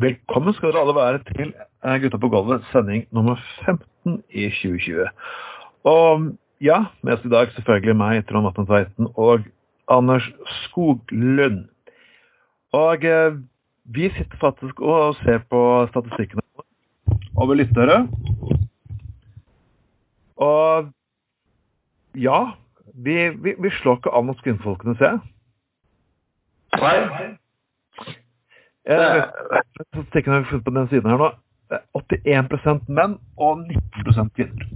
velkommen skal dere alle være til eh, Gutta på gulvet, sending nummer 15 i 2020. Og ja, med oss i dag selvfølgelig meg, Trond Vatne Tveiten og Anders Skoglund. Og eh, vi sitter faktisk og ser på statistikkene over lyttere. Og ja, vi, vi, vi slår ikke an mot kvinnfolkene, ser jeg. Nei. Statistikken tenker vi funnet på den siden her nå. Det er 81% menn og 19 kvinner.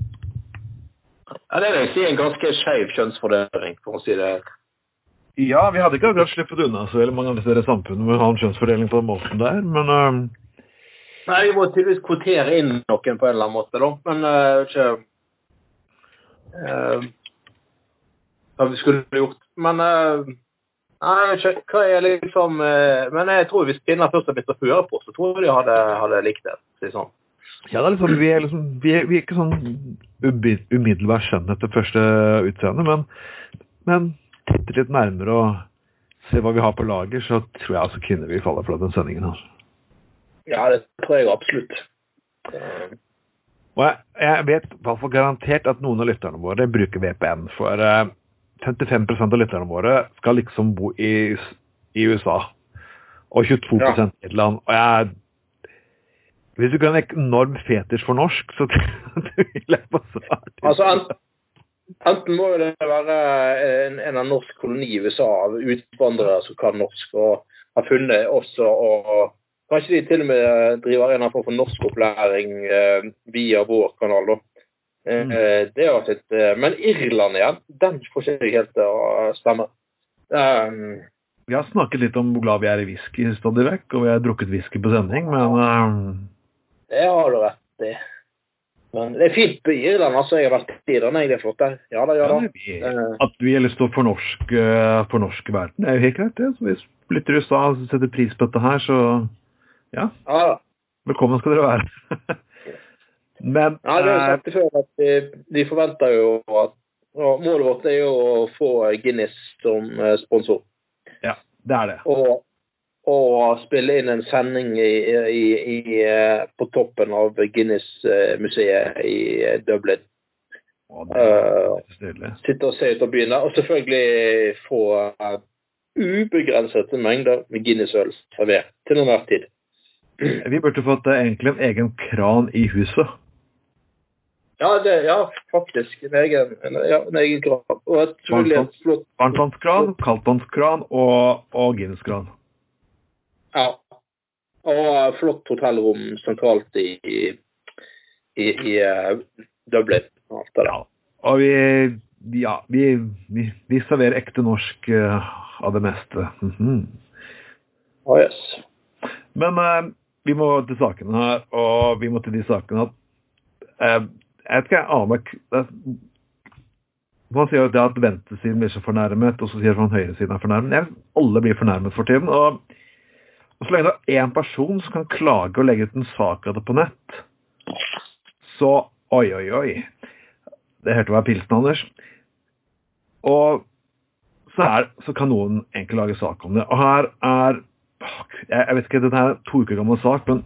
Ja, det jeg si en ganske skeiv kjønnsfordeling, for å si det. Ja, vi hadde ikke akkurat sluppet unna så veldig mange av disse samfunnene med å ha en kjønnsfordeling på den måten der, men uh, Nei, vi må tydeligvis kvotere inn noen på en eller annen måte, da. Men uh, ikke uh, Hva vi skulle gjort. Men uh, Nei, jeg vet ikke. Hva er liksom uh, Men jeg tror hvis kvinner først har begynt å høre på, så tror jeg de hadde, hadde likt det. Si sånn. Ja, det er liksom, vi, er liksom, vi, er, vi er ikke sånn umiddelbart umiddelbar skjønnhet til første utseende, men, men titter litt nærmere og ser hva vi har på lager, så tror jeg altså kvinner vil falle for den sendingen. Altså. Ja, det tror jeg absolutt. Uh, Og jeg, jeg vet i hvert fall garantert at noen av lytterne våre bruker VPN, for eh, 55% av lytterne våre skal liksom bo i, i USA, og 22 Ja. i Nederland. Og jeg Hvis du ikke har en enorm fetisj for norsk, så vil jeg bare svare Altså, enten, enten må det være en, en av norsk koloni i USA av utvandrere som kan norsk, og har funnet oss, og, og kanskje de til og med driver en av form for norskopplæring eh, via vår kanal, da. Eh, Mm. Det har vært litt eh, Men Irland igjen, den får ikke helt til å stemme. Um, Vi har snakket litt om hvor glad vi er i whisky stadig vekk, og vi har drukket whisky på sending, men um... det har du rett i. Men det er fint på Irland, altså. Jeg har vært i Irland, jeg. Det er flott der. Ja da, ja da. ja, vi, Eh, at vi har lyst til å fornorske, fornorske verden, det er jo helt greit, det. Så hvis lytter i USA setter pris på dette her, så ja, ja velkommen skal dere være. Men Ja, det er eh, sagt før at de, de forventer jo at Målet vårt er jo å få Guinness som eh, sponsor. ja, det er det. Og, og spille inn en sending i, i, i, eh, på toppen av Guinness-museet i Dublin. Å, det er stilig. Sitte og se ut av byen der. Og selvfølgelig få uh, ubegrensede mengder med Guinness-øl servert til enhver tid. Vi burde fått egentlig en egen kran i huset. Ja, det, ja faktisk. En egen, en, en egen kran. Og et flott Varmtvannskran, kaldtvannskran og, og Guinness-kran. Ja. Og flott hotellrom sentralt i, i, i, i eh, Dublin. Ja. Og vi, ja, vi, vi, vi serverer ekte norsk uh, av det meste. Mm -hmm. oh, yes. Men uh, vi må til sakene her, og vi må til de sakene at eh, Jeg vet ikke, jeg aner ikke Man sier jo det at venstresiden blir så fornærmet, og så sier man høyresiden er fornærmet. Jeg, alle blir fornærmet for tiden. Og, og så lenge det er én person som kan klage og legge ut en sak av det på nett, så oi, oi, oi. Det hørte være pilsen, Anders. Og så, er, så kan noen egentlig lage sak om det. Og her er jeg, jeg vet ikke, dette er en to uker gammel sak, men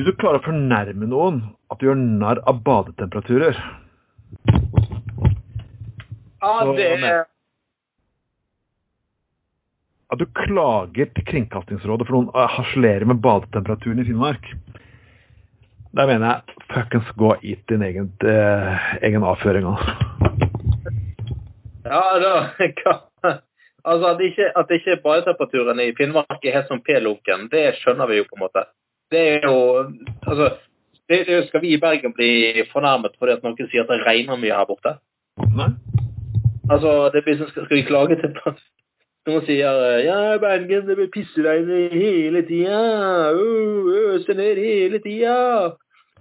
hvis du klarer å fornærme noen at du gjør narr av badetemperaturer Ja, det At du klager til Kringkastingsrådet for noen eh, harselerer med badetemperaturen i Finnmark Der mener jeg fuckings gå i din egen, eh, egen avføring. Altså. Ja, da hva- Altså, at ikke, at ikke badetemperaturen i Finnmark er helt som P-lunken, det skjønner vi jo på en måte. Det er jo Altså, det, det skal vi i Bergen bli fornærmet fordi at noen sier at det regner mye her borte? Nei? Altså, det blir, skal, skal vi klage til at noen sier ja, Bergen det blir pisseregn hele tida, uh, øser ned hele tida.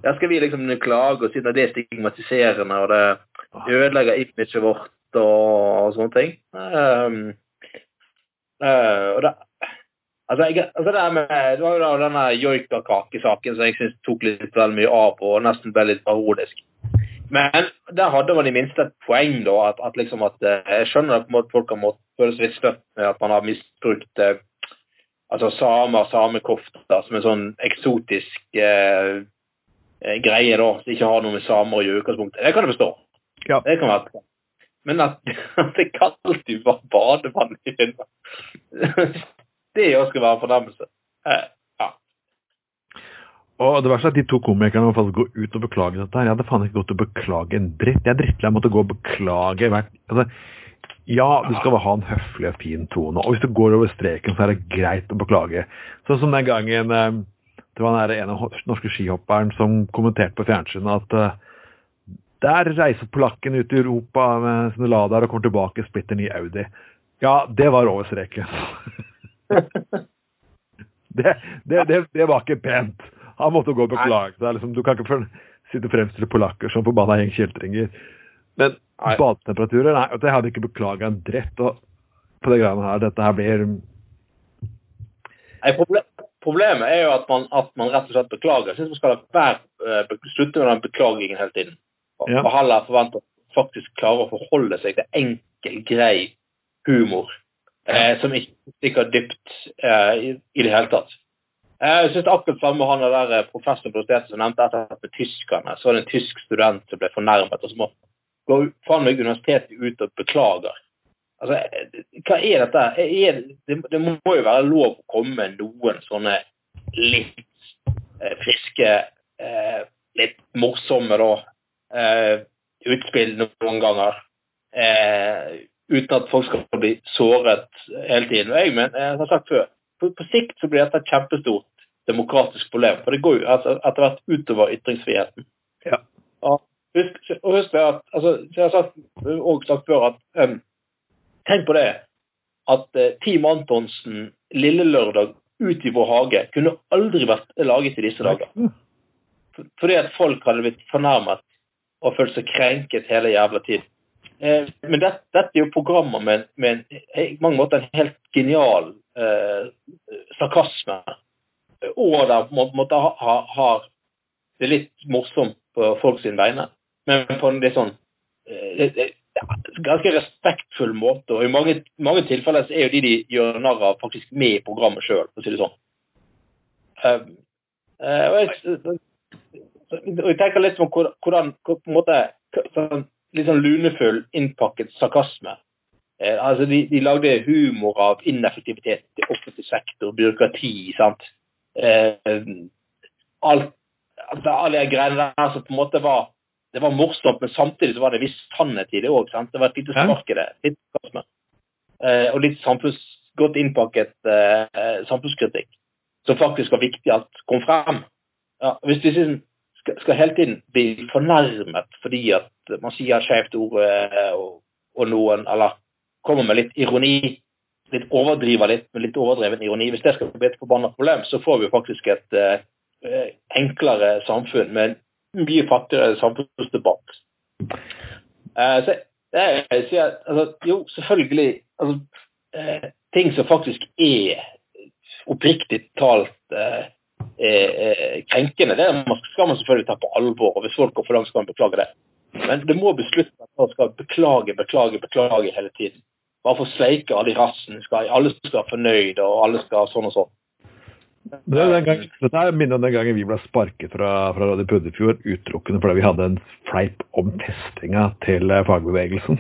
Ja, skal vi liksom klage og si at det er stigmatiserende og det ødelegger imaget vårt og, og sånne ting? Um, uh, og det, altså, jeg, altså det, med, det var jo da denne joikakakesaken som jeg syns tok litt vel mye av og nesten ble litt parodisk. Men der hadde man i minste et poeng, da. At, at liksom at eh, Jeg skjønner på måte folk har måttet føle seg litt støtt med at man har misbrukt eh, altså samer, samekofter, som en sånn eksotisk eh, eh, greie da, som ikke har noe med samer å gjøre i utgangspunktet. Det kan jeg forstå. Ja. Det kan være Men at, at det kalles jo bare badevann i Finnmark Det òg skal være en fornærmelse. Eh, ja. Og det verste er at de to komikerne må gå ut og beklage dette. her. Jeg hadde faen ikke gått og beklage en dritt. Jeg er drittlei måtte gå og beklage hvert altså, Ja, du skal ha en høflig og fin tone, og hvis du går over streken, så er det greit å beklage. Sånn som den gangen eh, det var den ene norske skihopperen som kommenterte på fjernsynet at eh, der reiser polakken ut i Europa med sine Ladaer og kommer tilbake splitter ny Audi. Ja, det var over streken. det, det, det, det var ikke pent. Han måtte gå og beklage seg. Liksom, du kan ikke sitte fremst fremstille polakker som forbanna gjeng kjeltringer. Men Nei. badetemperaturer Nei, jeg hadde ikke beklaga en dritt. På det greiene her, dette her blir Nei, proble problemet er jo at man, at man rett og slett beklager. Jeg syns man skal være, eh, slutte med den beklagingen hele tiden. Og, Ja. og heller forvente å faktisk klare å forholde seg til enkel, grei humor eh, som ikke stikker dypt eh, i, i det hele tatt. Eh, Jeg synes akkurat samme han der eh, professoren på universitetet som nevnte etter med tyskerne. Så var det en tysk student som ble fornærmet, og så må gå faen meg universitetet ut og beklager. Altså, eh, hva er dette? Er, det, det må jo være lov å komme med noen sånne litt eh, friske, litt morsomme da, eh, utspill noen ganger. Eh, uten at folk skal bli såret hele tiden. Og jeg mener, jeg har sagt før, på, på sikt så blir dette et kjempestort demokratisk problem. For det går jo altså, etter hvert utover ytringsfriheten. Ja. Og husk, og husk at, altså, jeg har sagt, også sagt før, at um, Tenk på det at uh, Team Antonsen Lille Lørdag ut i vår hage kunne aldri vært laget i disse dager. Fordi at folk hadde blitt fornærmet og følt seg krenket hele jævla tiden. Eh, men dette, dette er jo programmer med, med en, mange måter en helt genial eh, sarkasme. Og der på en måte ha- ha- har det litt morsomt på folk sin vegne. Men på en litt sånn eh, eh, ganske respektfull måte. Og i mange, mange tilfeller så er jo de de gjør narr av, faktisk med i programmet sjøl, for å si det sånn. Eh, og, jeg, og jeg tenker litt på hvordan på en måte, sånn, litt sånn lunefull, innpakket sarkasme. Eh, altså de, de lagde humor av ineffektivitet i offentlig sektor, byråkrati, sant. Eh, alt, altså, alle de greiene der som på en måte var det var morsomt, men samtidig så var det en viss sannhet i det òg. Det var et lite spark i det. Litt sarkasme. Eh, og litt samfunns, godt innpakket eh, samfunnskritikk som faktisk var viktig at kom frem. Ja, hvis vi liksom skal, skal hele tiden bli fornærmet fordi at man sier skjevt ord og, og noen eller kommer med litt ironi, litt overdriver litt med litt overdreven ironi, hvis det skal bli et forbanna problem, så får vi faktisk et eh, enklere samfunn med en mye fattigere samfunnsdebatt. Eh, så jeg, jeg sier altså, jo, selvfølgelig altså, eh, Ting som faktisk er oppriktig talt krenkende, det skal man selvfølgelig ta på alvor. og Hvis folk går for langt, skal man beklage det. Men det må besluttes at man skal beklage, beklage, beklage hele tiden. Bare for sleike alle i rassen. Skal, alle skal være fornøyde, og alle skal sånn og sånn. Det er den gang, dette er minnet om den gangen vi ble sparket fra, fra Radio Puddefjord utelukkende fordi vi hadde en fleip om testinga til eh, fagbevegelsen.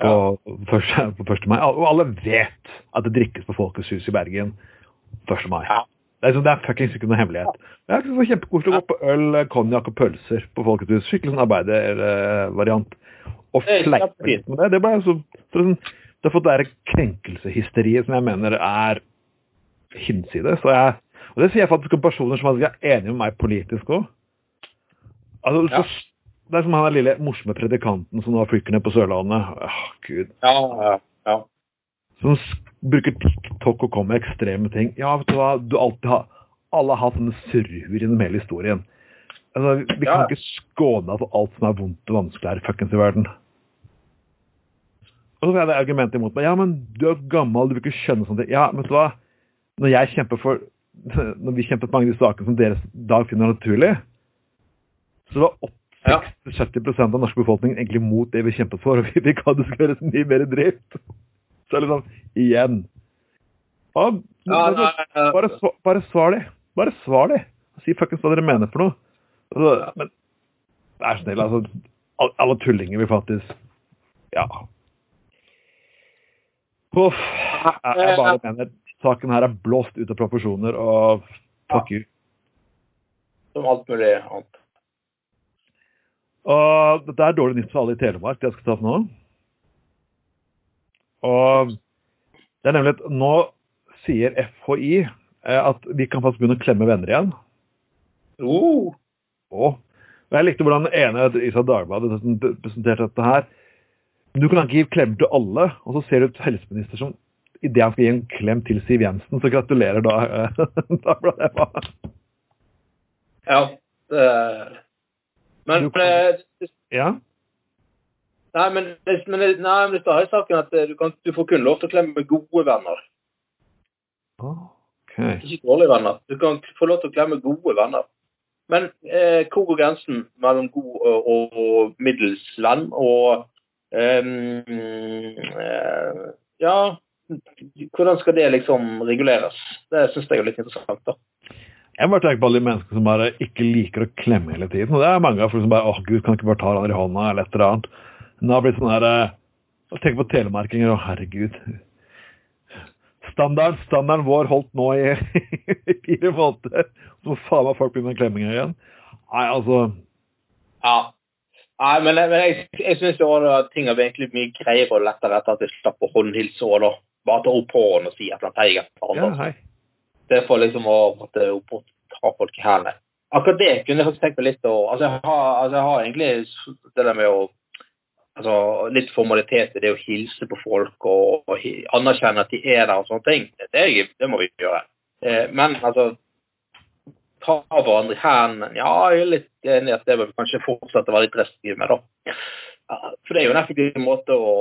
På, første, på 1. mai. Og alle vet at det drikkes på Folkets hus i Bergen 1. mai. Ja. Det er, sånn, det er fuckings ikke noe hemmelighet. Det er så kjempekoselig å gå på øl, konjakk og pølser på Folkets hus. Skikkelig sånn arbeidervariant. Og fleipe litt med det. Det ble så, så sånn, det har fått det krenkelseshysteriet som jeg mener er hinsides. Og det sier jeg faktisk om personer som er enige med meg politisk òg. Altså, Ja. Det er som han der lille morsomme predikanten som nå flykker ned på Sørlandet. Åh, Gud. Ja, ja, ja. Som bruker TikTok og kommer med ekstreme ting. Ja, vet du hva, du alltid har Alle har hatt sånne surrhuer gjennom hele historien. Altså, vi kan Ja. ikke skåne for alt som er vondt og vanskelig her i fuckings i verden. Og så får jeg det argumentet imot meg. Ja, men du er gammel, du vil ikke skjønne sånne ting. Ja, men vet du hva? Når jeg kjemper for Når vi kjemper for mange av de sakene som dere i dag finner naturlig, så var 60-70 av den norske befolkningen egentlig mot det vi kjempet for, og vi vi kan det skal gjøres mye mer drift. Så er det sånn igjen. Og nei, Bare, bare svar de. Bare svar de. Si fuckings hva dere mener for noe. Altså, men vær snill, altså. Alle, alle tullinger vil faktisk Ja. Uff. Jeg, jeg bare mener saken her er blåst ut av proporsjoner, og fuck you. Som alt mulig annet. Og dette er dårlig nytt for alle i Telemark, det jeg skal ta opp nå. Og det er nemlig at nå sier FHI eh, at vi kan faktisk begynne å klemme venner igjen. Uh, Og jeg likte hvordan den ene i Dagbladet presenterte dette her. Du kan ikke gi klemmer til alle, og så ser du et helseminister som idet han skal gi en klem til Siv Jensen, så gratulerer da eh, Dagbladet. ja. Det, men, eh, Ja. Nei, men, men, nei, men det står i saken at eh, du, kan, du får kun lov til å klemme gode venner. Okay. Ikke dårlige venner. Du kan få lov til å klemme gode venner. Men eh, hvor går grensen mellom god og, og, middels venn og ehm, eh, Ja, hvordan skal det liksom reguleres? Det syns jeg er litt interessant. da. Jeg bare tenker på alle de menneskene som bare ikke liker å klemme hele tiden. Og det er mange av folk som bare åh gud, kan ikke bare ta hverandre i hånda, eller et eller annet. Men det har blitt sånn her eh, Tenk på telemarkinger, å herregud. Standard, standarden vår holdt nå i, i fire måneder. Så må faen meg folk begynne med klemminger igjen. Nei, altså Ja. Nei, men, men jeg, jeg syns at ting har egentlig mye greiere og lettere etter at jeg slapp å håndhilse og da bare ta opp hånden og si et eller annet hei. etter Ja, hei. Det for liksom å måtte ta folk i hælene. Akkurat det kunne jeg faktisk tenkt meg litt å Altså, altså, jeg har egentlig det der med å Altså, litt i det å hilse på folk og, og anerkjenne at de er der og sånne ting. Det, det må vi gjøre. Eh, men altså Ta hverandre i hendene Ja, jeg er litt enig i at det bør vi kanskje fortsette å være litt restriktive med, da. For det er jo en effektiv måte å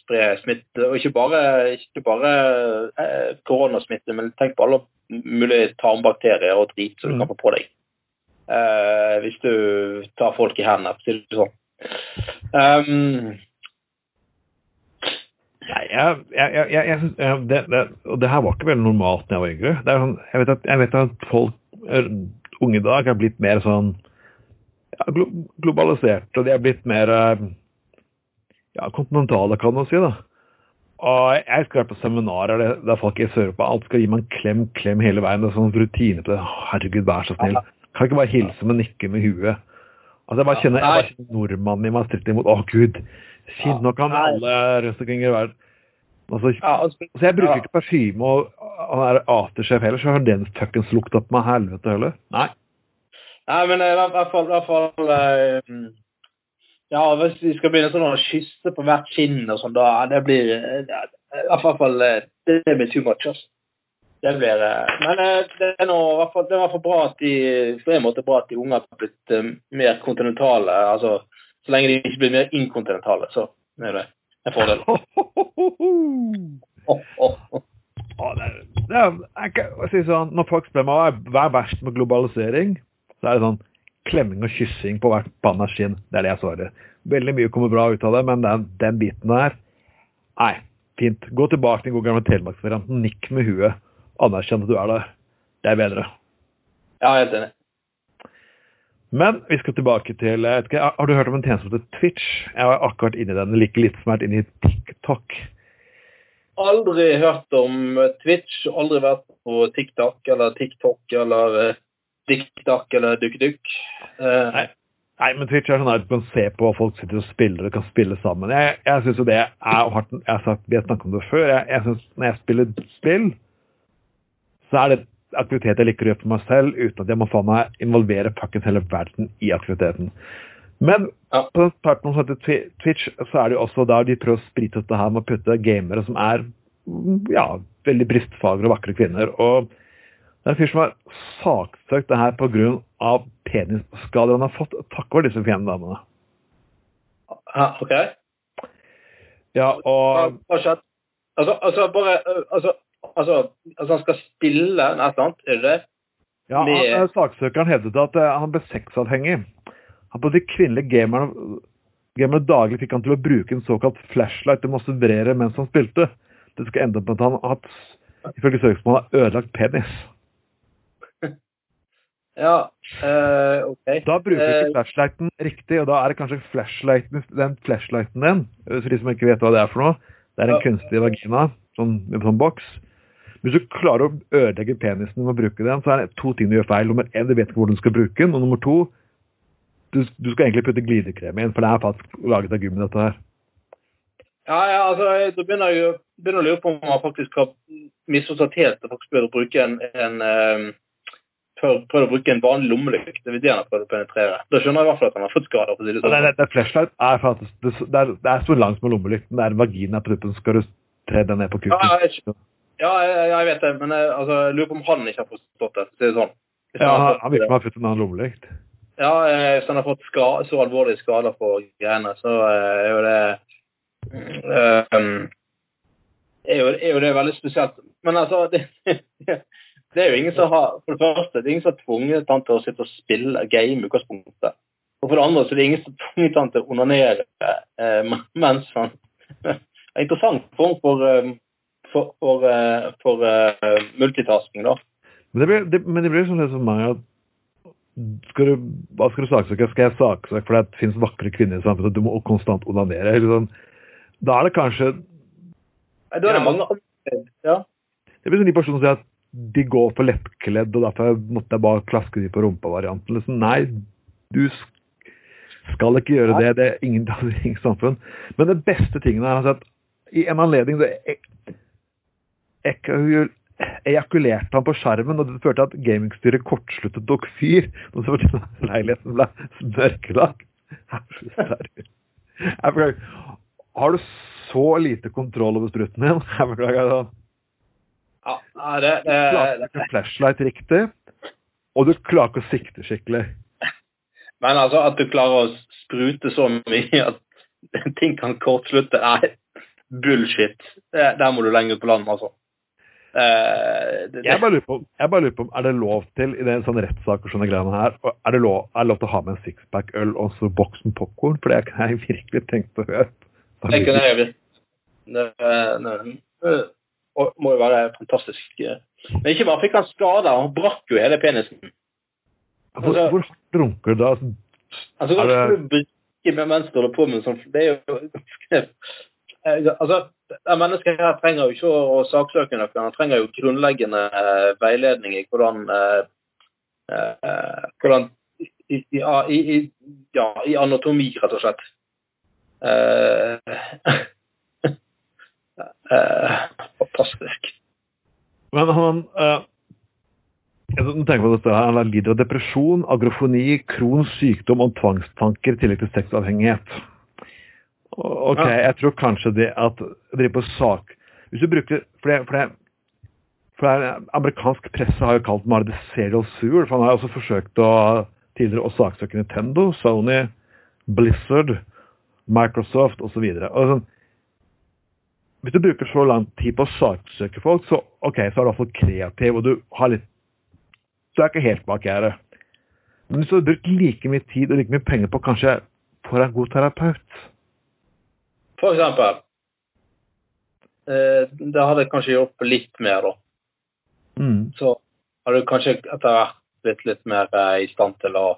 spre smitte, og ikke bare, ikke bare eh, koronasmitte, men tenk på alle mulige tarmbakterier og drit som du Mm. kan få på deg. Eh, hvis du tar folk i hendene, for å si det sånn. Um, jeg, jeg, jeg, det, det, Og det her var ikke veldig normalt da jeg var yngre. Det sånn, jeg, vet at, jeg vet at folk unge i dag er blitt mer sånn ja, glo globalisert, og de er blitt mer eh, ja, kontinentale, kan man si. da. Og jeg være på seminarer der folk i Sør-Europa alt skal gi meg en klem, klem hele veien. Det er sånn rutine på det. Herregud, vær så snill. Kan ikke bare hilse med nikke med huet. Altså, jeg bare kjenner, jeg bare kjenner nordmannen i meg stritter imot. Å, gud! Fint, nå kan alle rundt omkring i verden Altså, ja, altså, jeg bruker ikke parfyme og han er aftershave heller, så har den fuckings lukta på meg helvete heller. Nei. Nei, men eh, i hvert- fall, i hvert fall eh, Ja, hvis vi skal begynne sånn å kysse på hvert kinn og sånn, da det blir eh, I hvert fall Det blir too much, altså. Det blir eh, Men eh, det er nå i hvert fall, det er i hvert fall bra at de på en måte bra at de unge har blitt eh, mer kontinentale. Altså så lenge de ikke blir mer inkontinentale, så er det en fordel. Oh, oh, oh. Det er, det er, jeg, jeg sånn, når folk spør meg hva er- er verst med globalisering, så er det sånn klemming og kyssing på hvert panna skinn. Det er det jeg svarer. Veldig mye kommer bra ut av det, men den, den biten der Nei, fint. Gå tilbake til den gode gamle telemarksvarianten. Nikk med huet. Anerkjenn at du er der. Det er bedre. Ja, helt enig. Men vi skal tilbake til jeg ikke, Har du hørt om en tjeneste som heter Twitch? Jeg var akkurat inni den, like litt som jeg har vært inni TikTok. Aldri hørt om eh, Twitch, aldri vært på TikTok eller TikTok eller uh, DickDuck eller DukkDukk. Uh, Nei. Nei, men Twitch er sånn at du kan se på hva folk sitter og spiller og kan spille sammen. Jeg, jeg synes jo det er og har, jeg har sagt, Vi har snakket om det før. Jeg, jeg synes Når jeg spiller spill, så er det aktivitet jeg liker å gjøre for meg selv, uten at jeg må faen meg involvere fuckings hele verden i aktiviteten. Men Ja. på den plattformen som heter Twitch, så er det jo også der de prøver å sprite ut det her med å putte gamere som er ja, veldig brystfagre og vakre kvinner. Og det er en fyr som har saksøkt det her pga. penisskader han har fått takket være disse fine damene. ja, OK? Ja, og? Altså, altså bare altså, altså, altså han skal spille eller annet, er det det? ja, han, med- eh, saksøkeren hevdet at eh, han ble sexavhengig. Han på de kvinnelige gamerne, gamerne daglig fikk han til å bruke en såkalt flashlight til å masturbere mens han spilte. Det skal ende opp med at han hatt ifølge søksmålet har ødelagt penis. Ja, øh, OK. Da bruker du ikke flashlighten riktig, og da er det kanskje flashlighten, den flashlighten din, for de som ikke vet hva det er for noe, det er en Ja. kunstig vagina, sånn, sånn boks. Hvis du klarer å ødelegge penisen ved å bruke den, så er det to ting du gjør feil. Nummer én, du vet ikke hvordan du skal bruke den, og nummer to, du, du skal egentlig putte glidekrem inn, for det er faktisk laget av gummi, dette her. Ja, ja, altså, da begynner jeg begynner å lure på om man faktisk har misforstått helt og faktisk prøvd å bruke en, en um, prøvd, prøvd å bruke en vanlig lommelykt. Det vil det han har prøvd å penetrere. Da skjønner jeg i hvert fall at han har fått skader. på det det, sånn. det, det flashlight er faktisk, det, det, er, det er så langt med lommelykten, det er en vagina på tuppen, skal du tre den ned på Ja, kuken. jeg, ja, jeg, jeg vet det, men jeg, altså, jeg lurer på om han ikke har forstått det. så det sånn. Ja, han virker som han har fått en annen lommelykt. Ja, eh, hvis han har fått så alvorlige skader på greiene, så eh, er jo det eh, um, er, jo, er jo det veldig spesielt. Men altså, det, det er jo ingen som har For det første, det er ingen som har tvunget han til å sitte og spille game i utgangspunktet. Og for det andre så er det ingen som har tvunget han til å onanere eh, mens han En interessant form for, eh, for, for, eh, for uh, multitasking, da. Men det blir, det, men det blir sånn det som meg at skal du, Hva skal du saksøke? Skal jeg saksøke fordi det finnes vakre kvinner i samfunnet du må konstant onanere? Eller sånn. Da er det kanskje Nei, Da er det Ja. mange andre Ja. Det blir sånn de personene som sier at de går for lettkledd, og derfor måtte jeg bare klaske de på rumpa-varianten. Liksom. Nei, du skal ikke gjøre det. Det er ingen, det er ingen samfunn. Men det beste tingen er altså at i en anledning så er ek- ejakulerte han på skjermen, og det førte til at gamingstyret kortsluttet tok fyr. Og så ble leiligheten ble mørkelagt. Jeg beklager. Har du så lite kontroll over strutten din? Jeg beklager. sånn. ja nei, det, du klarer ikke flashlight riktig, og du klarer ikke å sikte skikkelig. Men altså, at du klarer å sprute så mye at ting kan kortslutte Nei, bullshit. Der må du lenger ut på land, altså. Eh, det, Jeg bare på, jeg bare lurer på er det lov til i den sånn rettssak og sånne greiene her, er det lov, er det lov til å ha med en sixpack øl og så boksen popkorn? For det kunne jeg virkelig tenkt å høre. det kunne jeg visst. Det, det, det må jo være fantastisk. eh. Men ikke bare fikk han skader, han brakk jo hele penisen. Hvor, hvor hardt runker du da? Altså, Er det- med mens du holder på med sånn Det er jo Altså, det mennesket her trenger jo ikke å, saksøke noen. Han trenger jo grunnleggende eh, veiledning i hvordan eh, eh, hvordan i, i, i, ja, i anatomi, rett og slett. Fantastisk. Men han uh, tenker på dette her, Han lider av depresjon, agrofoni, Crohns sykdom og tvangstanker i tillegg til sexavhengighet. Ok, jeg tror kanskje det at drive på sak Hvis du bruker For det, for det for det er, Amerikansk presse har jo kalt Mare the serial sewer, for han har også forsøkt å tidligere å saksøke Nintendo, Sony, Blizzard, Microsoft osv. Sånn, hvis du bruker så lang tid på å saksøke folk, så ok, så er du fall kreativ, og du har litt Du er ikke helt bak gjerdet. Men hvis du har brukt like mye tid og like mye penger på kanskje for en god terapeut For eksempel. Eh, det hadde kanskje hjulpet litt mer, da. mm. så hadde du kanskje etter hvert blitt litt mer eh, i stand til å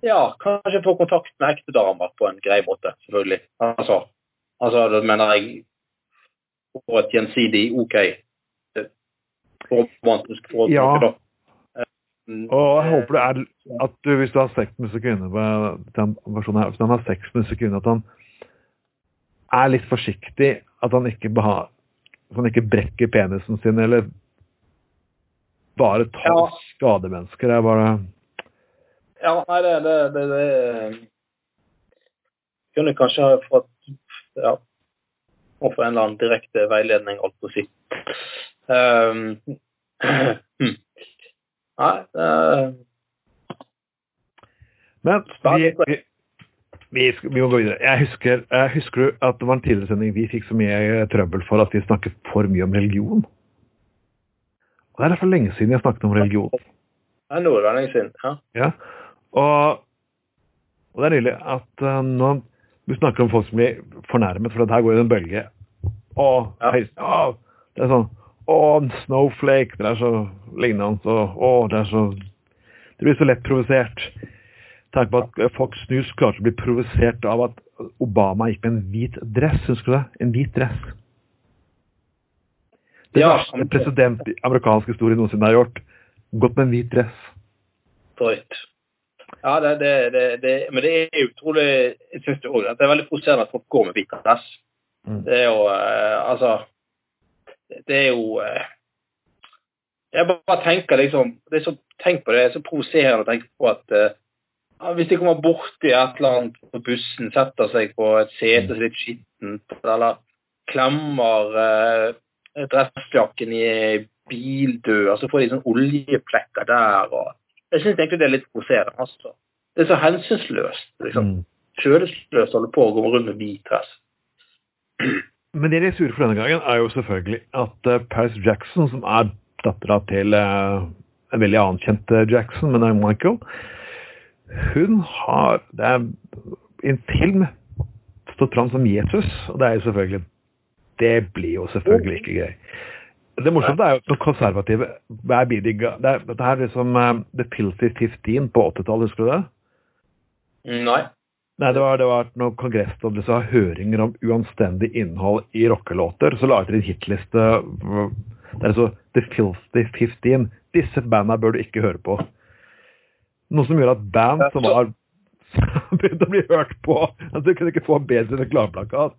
ja, kanskje få kontakt med ekte damer på en grei måte, selvfølgelig. Altså, altså da mener jeg på et gjensidig OK eh, romantisk forhold. Ja. da. Eh, mm, Og jeg håper det er at du, hvis du har sex med disse hvis han har sex med sekunde, at han er litt forsiktig, at han ikke beha, at han ikke brekker penisen sin, eller bare tar Ja. skademennesker. Det er bare Ja, nei, det, det, det, det Kunne kanskje ha fått ja, må få en eller annen direkte veiledning, alt på si. Um, nei, det Men vi, vi, vi, vi må gå videre. Jeg husker, jeg husker at det var en tidligere sending vi fikk så mye trøbbel for at vi snakket for mye om religion. Og det er for lenge siden jeg snakket om religion. er noe det lenge siden. Ja. Ja. Og, og det er nydelig at uh, når du snakker om folk som blir fornærmet, for det her går det en bølge Å, Ja. hei, å, det er sånn Å, Snowflake, det er så lignende. Og, å, det er så Det blir så lett provosert. Tenk på at Fox News klarte å bli provosert av at Obama gikk med en hvit dress. Husker du det? En hvit dress. Det Ja, verste president i amerikansk historie noensinne har gjort. Gått med en hvit dress. Drøyt. Ja, det, det, det, men det er utrolig Jeg syns det også, at det er veldig provoserende at folk går med hvit dress. Mm. Det er jo eh, Altså Det er jo eh, Jeg bare tenker liksom det er så, Tenk på det, det er så provoserende å tenke på at eh, hvis de kommer borti et eller annet på bussen, setter seg på et sete som er litt skittent, eller klemmer eh, dressjakken i bildør, så får de sånn oljeplekker der. og Jeg syns egentlig det er litt provoserende. altså. Det er så hensynsløst. liksom. Mm. Kjølesløst å holde på å gå rundt med hvit dress. Men det de er sure for denne gangen, er jo selvfølgelig at uh, Paris Jackson, som er dattera til uh, en veldig anerkjent uh, Jackson, men det er Michael, hun har det er, en film stått fram som Jesus, og det er jo selvfølgelig Det blir jo selvfølgelig ikke gøy. Det morsomme er jo at konservative det er, Dette her er liksom eh, The Filthy 15 på 80-tallet, husker du det? Nei. Nei, det var, det var noen kongress som har høringer om uanstendig innhold i rockelåter. Så laget de en hitliste. Det er så The Filthy 15. Disse banda bør du ikke høre på. Noe som gjør at band som har begynt å bli hørt på at Du kunne ikke få en bedre reklameplakat.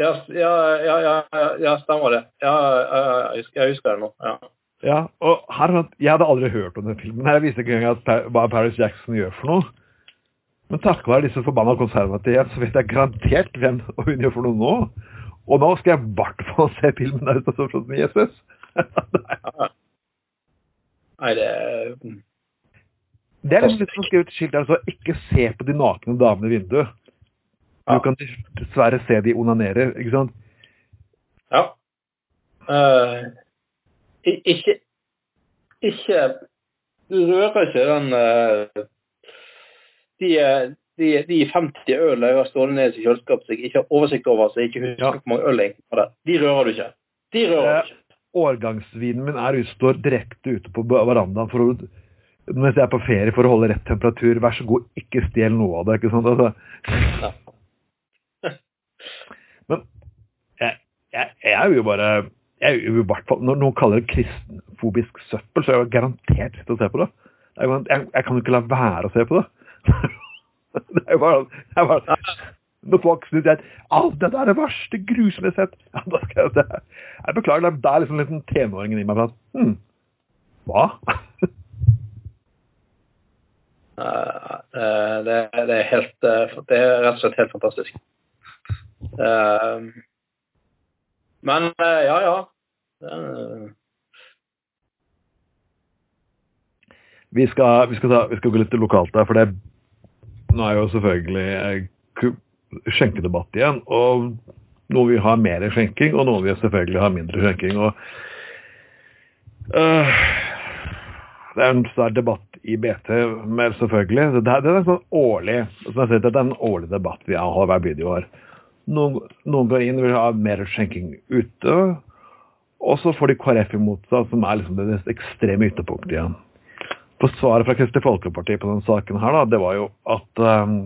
Ja, ja, ja, ja, ja, stemmer det. Jeg husker- det nå. ja. Ja, og her, Jeg hadde aldri hørt om den filmen. her. Jeg visste ikke engang hva Paris Jackson gjør for noe. Men takket være disse forbanna konservative, så vet jeg garantert hvem hun gjør for noe nå. Og nå skal jeg i hvert fall se filmen der ute som Jesus. Nei, det. Det er litt som å skrive et skilt der så ikke se på de nakne damene i vinduet. Du kan dessverre se de onanerer, ikke sant? Ja. Uh, ikke Ikke Du rører ikke den uh, de, eh, de, de 50 ølene jeg har stående nede i kjøleskapet som jeg ikke har oversikt over, så jeg ikke husker Ja. hvor mange øl jeg har. De rører du ikke. De rører du ikke. Årgangsvinen min er utstår direkte ute på verandaen for å mens jeg er på ferie for å holde rett temperatur. Vær så god, ikke stjel noe av det. ikke sant? Altså. Men jeg, jeg, jeg er jo bare jeg er jo i hvert fall, Når noen kaller det kristenfobisk søppel, så er jeg garantert til å se på det. Jeg, jeg, jeg kan jo ikke la være å se på det. det er jo bare, det er bare Når folk syns at alt dette er det verste grusomme jeg har sett, ja, da skal jeg det. Jeg beklager, det er liksom liksom tenåringen i meg. at, hm, Hva? Eh, eh, det, det er helt eh, Det er rett og slett helt fantastisk. Men ja, ja. Vi skal, vi skal, ta, vi skal gå litt lokalt der, for det nå er jo selvfølgelig skjenkedebatt igjen. Og noen vil ha mer skjenking, og noen vil selvfølgelig ha mindre skjenking. og uh, Det er en stor debatt i BT, men selvfølgelig. Det det er en sånn årlig som jeg sier, det er en årlig debatt vi har hver videoår. Noen, noen går inn og vil ha mer skjenking ute, og så får de KrF imot seg, som er liksom det ekstreme ytterpunktet igjen. For svaret fra Kristelig Folkeparti på denne saken her, da, det var jo at, um,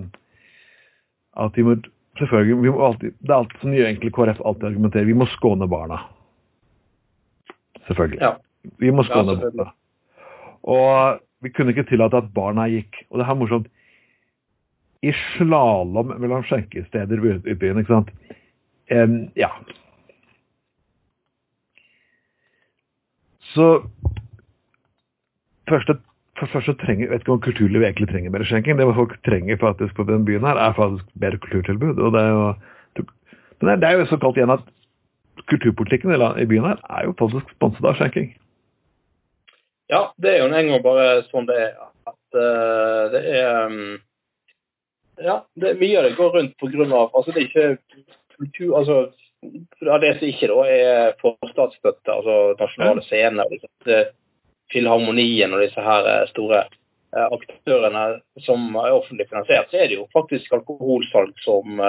at vi må selvfølgelig, vi må alltid, Det er alt som gjør egentlig KrF alltid argumenterer, vi må skåne barna. Selvfølgelig. Ja. Vi må skåne ja, barna. Og vi kunne ikke tillate at barna gikk, og det er morsomt, i slalåm mellom skjenkesteder i byen, ikke sant? Um, ja. Så første, for først så trenger, jeg vet ikke om kulturlivet egentlig trenger mer skjenking. Det folk trenger faktisk på den byen her, er faktisk bedre kulturtilbud. og Det er jo, men det er jo såkalt igjen at kulturpolitikken i byen her er jo faktisk sponset av skjenking. Ja, det er jo en gang bare sånn det er. At uh, det er um, Ja, det, mye av det går rundt av Altså, det er ikke kultur Altså, av det som ikke da er for statsstøtte, altså nasjonale scener, liksom, Filharmonien og disse her eh, store eh, aktørene som er offentlig finansiert, så er det jo faktisk alkoholsalg som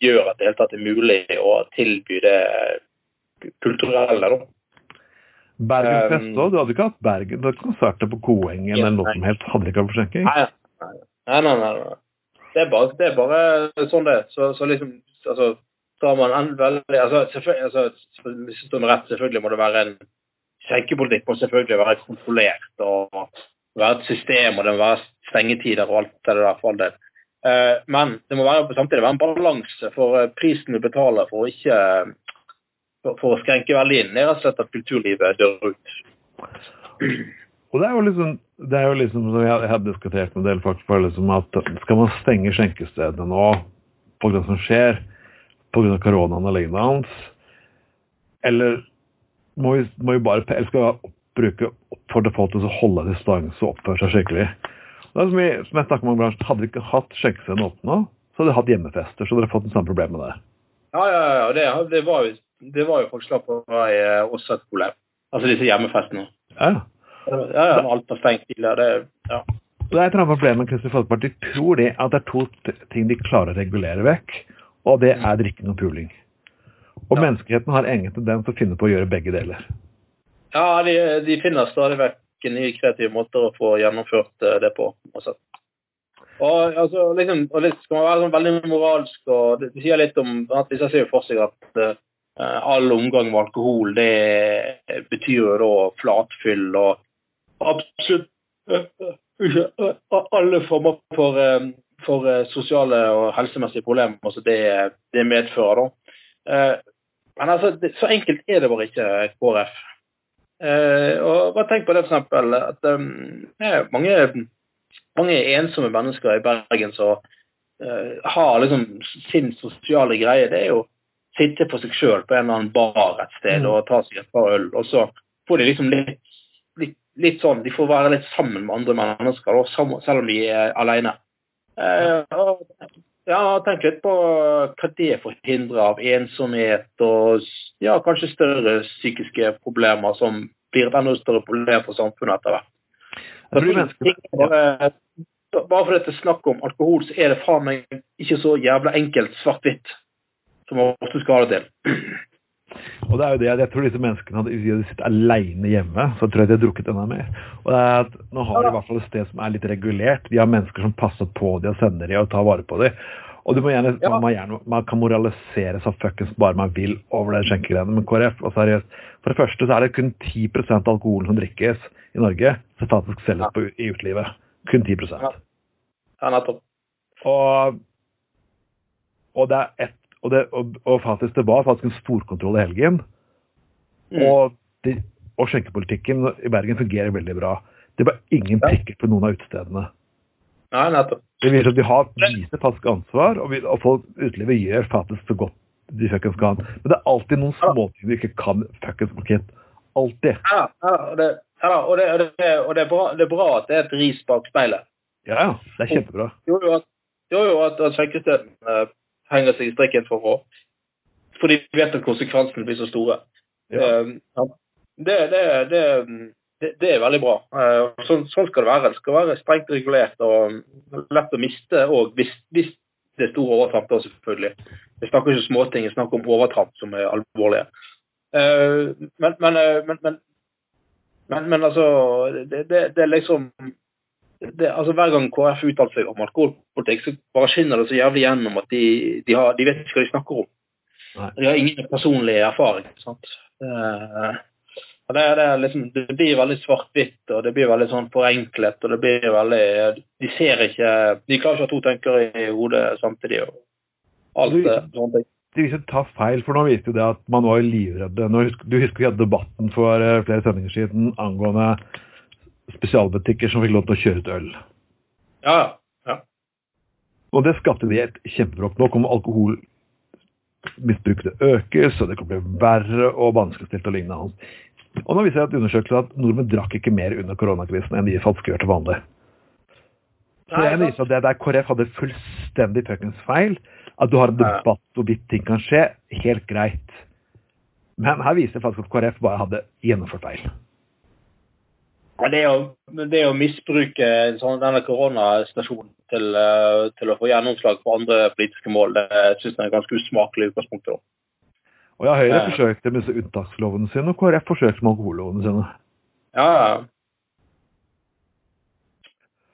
gjør at det hele tatt er mulig å tilby det kulturelle, da. Bergen Um, Feste òg. Du hadde ikke hatt Bergen du hadde konserter på Koengen eller noe som helst. Hadde ikke hatt forsinking? Nei, nei, nei. nei. Det, er bare, det er bare sånn det er. Så, så liksom altså, så man en veldig altså, selvfølgelig, altså, rett, selvfølgelig må det være en skjenkepolitikk må selvfølgelig være kontrollert og være et system, og det må være stengetider og alt det der for all del. Eh, men det må være, samtidig være en balanse for eh, prisen du betaler for å ikke for, å skrenke veldig inn. Rett og slett at kulturlivet dør ut. Og det er jo liksom, det er jo liksom som jeg, har diskutert med en del folk liksom at skal man stenge skjenkestedene nå på det som skjer pga. koronaen og lignende, eller må vi, må vi bare eller skal vi bruke oppfordre folk til å holde distanse og oppføre seg skikkelig? Det er som, vi, som jeg snakker med bransjen, Hadde vi ikke hatt skjenkestedene nå, så hadde vi hatt hjemmefester. Så hadde dere fått det samme problemet med det. Ja, ja, ja. Det, det, var jo, det var jo forslag på vei eh, også et problem. Altså disse hjemmefestene. Ja. Ja, ja, alt var stengt tidligere. Det, ja. Det er et annet problem med Kristelig Folkeparti. De tror det at det er to ting de klarer å regulere vekk, og det er drikking og puling. Og Ja. menneskeheten har egen tendens til å finne på å gjøre begge deler. Ja, de, de finner stadig vekk nye kreative måter å få gjennomført eh, det på. Også. Og, altså, liksom, og det skal man være sånn veldig moralsk, og det, sier litt om at Disse ser jo for seg at eh, all omgang med alkohol det betyr jo da flatfyll og absolutt eh, eh, eh, alle former for, eh, for eh, sosiale og helsemessige problemer som det, det medfører. da. Eh, Men altså, så enkelt er det bare ikke KrF. Eh, og bare tenk på det eksempel, at det er mange, mange ensomme mennesker i Bergen som eh, har liksom sin sosiale greie. Det er jo sitte for seg sjøl på en eller annen bar et sted Mm. og ta seg et par øl, og så får de liksom litt, litt, litt sånn De får være litt sammen med andre mennesker, da, selv om de er alene. Eh, og, ja, tenk litt på hva det forhindrer av ensomhet og ja, kanskje større psykiske problemer som blir et enda større problem for samfunnet etter hvert. Bare fordi det er snakk om alkohol, så er det faen meg ikke så jævla enkelt svart-hvitt som ofte skal ha det til. og det er jo det, jeg tror disse menneskene hadde, de sittet alene hjemme, så tror jeg de har drukket enda mer. Og det er at Nå har de i hvert fall et sted som er litt regulert. De har mennesker som passer på de og sender de og tar vare på de. Og du må gjerne, Ja. man, gjerne, man kan moralisere så fuckings bare man vil over den skjenkegreiene, men KrF og seriøst For det første så er det kun 10 av alkoholen som drikkes i Norge, som faktisk selges på, i utelivet. Kun 10 Ja. Ja, nettopp. Og, og det er ett og, det, og, og faktisk, det var faktisk en storkontroll i helgen. Mm. Og, de, og skjenkepolitikken i Bergen fungerer veldig bra. Det var ingen prikker på noen av utestedene. Nei, nettopp. Det viser at de har viser faktisk ansvar, og, vi, og folk utelivet gjør faktisk så godt de fuckings kan. Men det er alltid noen småting du ikke kan fuckings markere. Alltid. Ja, ja, og det, ja, og det, og det, og det, er bra, det er bra at det er et ris bak speilet. Ja, ja. Det er kjempebra. Gjør jo at, jo at, at eh, henger seg i strikken for å Fordi de vet at konsekvensene blir så store. Ja. Eh. Det, det, det, det, det er veldig bra. Eh, Sånn, sånn skal det være. Det skal være strengt regulert og lett å miste òg, hvis, hvis det er store overtramp, da selvfølgelig. Vi snakker ikke om småting, vi snakker om overtramp som er alvorlige. Eh, Men, men, eh, men, men, men, men altså det, det, det er liksom det, altså Hver gang KrF uttaler seg om alkoholpolitikk, så bare skinner det så jævlig gjennom at de, de, har, de vet ikke hva de snakker om. Nei. De har ingen personlig erfaring. sant? Eh, det, det, liksom, det blir veldig svart-hvitt, og det blir veldig sånn forenklet. og det blir veldig, De ser ikke De klarer ikke å ha to tenker i hodet samtidig. og alt det, sånne ting. de viser ta feil, for nå viste jo det at man var livredde. Nå du husker vi hadde debatten for eh, flere sendinger siden angående spesialbutikker som fikk lov til å kjøre ut øl. Ja, ja. Og det skapte de et kjempebråk. Nå kommer alkoholmisbruket til å økes, og det å bli verre og vanskeligstilt og lignende. Og nå viser jeg at undersøkelser at nordmenn drakk ikke mer under koronakrisen enn de faktisk gjør til vanlig. Så jeg viser at det der KrF hadde fullstendig fuckings feil. At du har en debatt og ditt ting kan skje, helt greit. Men her viser det faktisk at KrF bare hadde gjennomført feil. Men det å, det å misbruke sånn, denne koronastasjonen til, eh, til å få gjennomslag for andre politiske mål, det syns jeg er ganske usmakelig i utgangspunktet. da. Og ja, Høyre Ja. forsøkte med unntakslovene sine, og KrF forsøkte med alkohollovene sine. Ja, ja.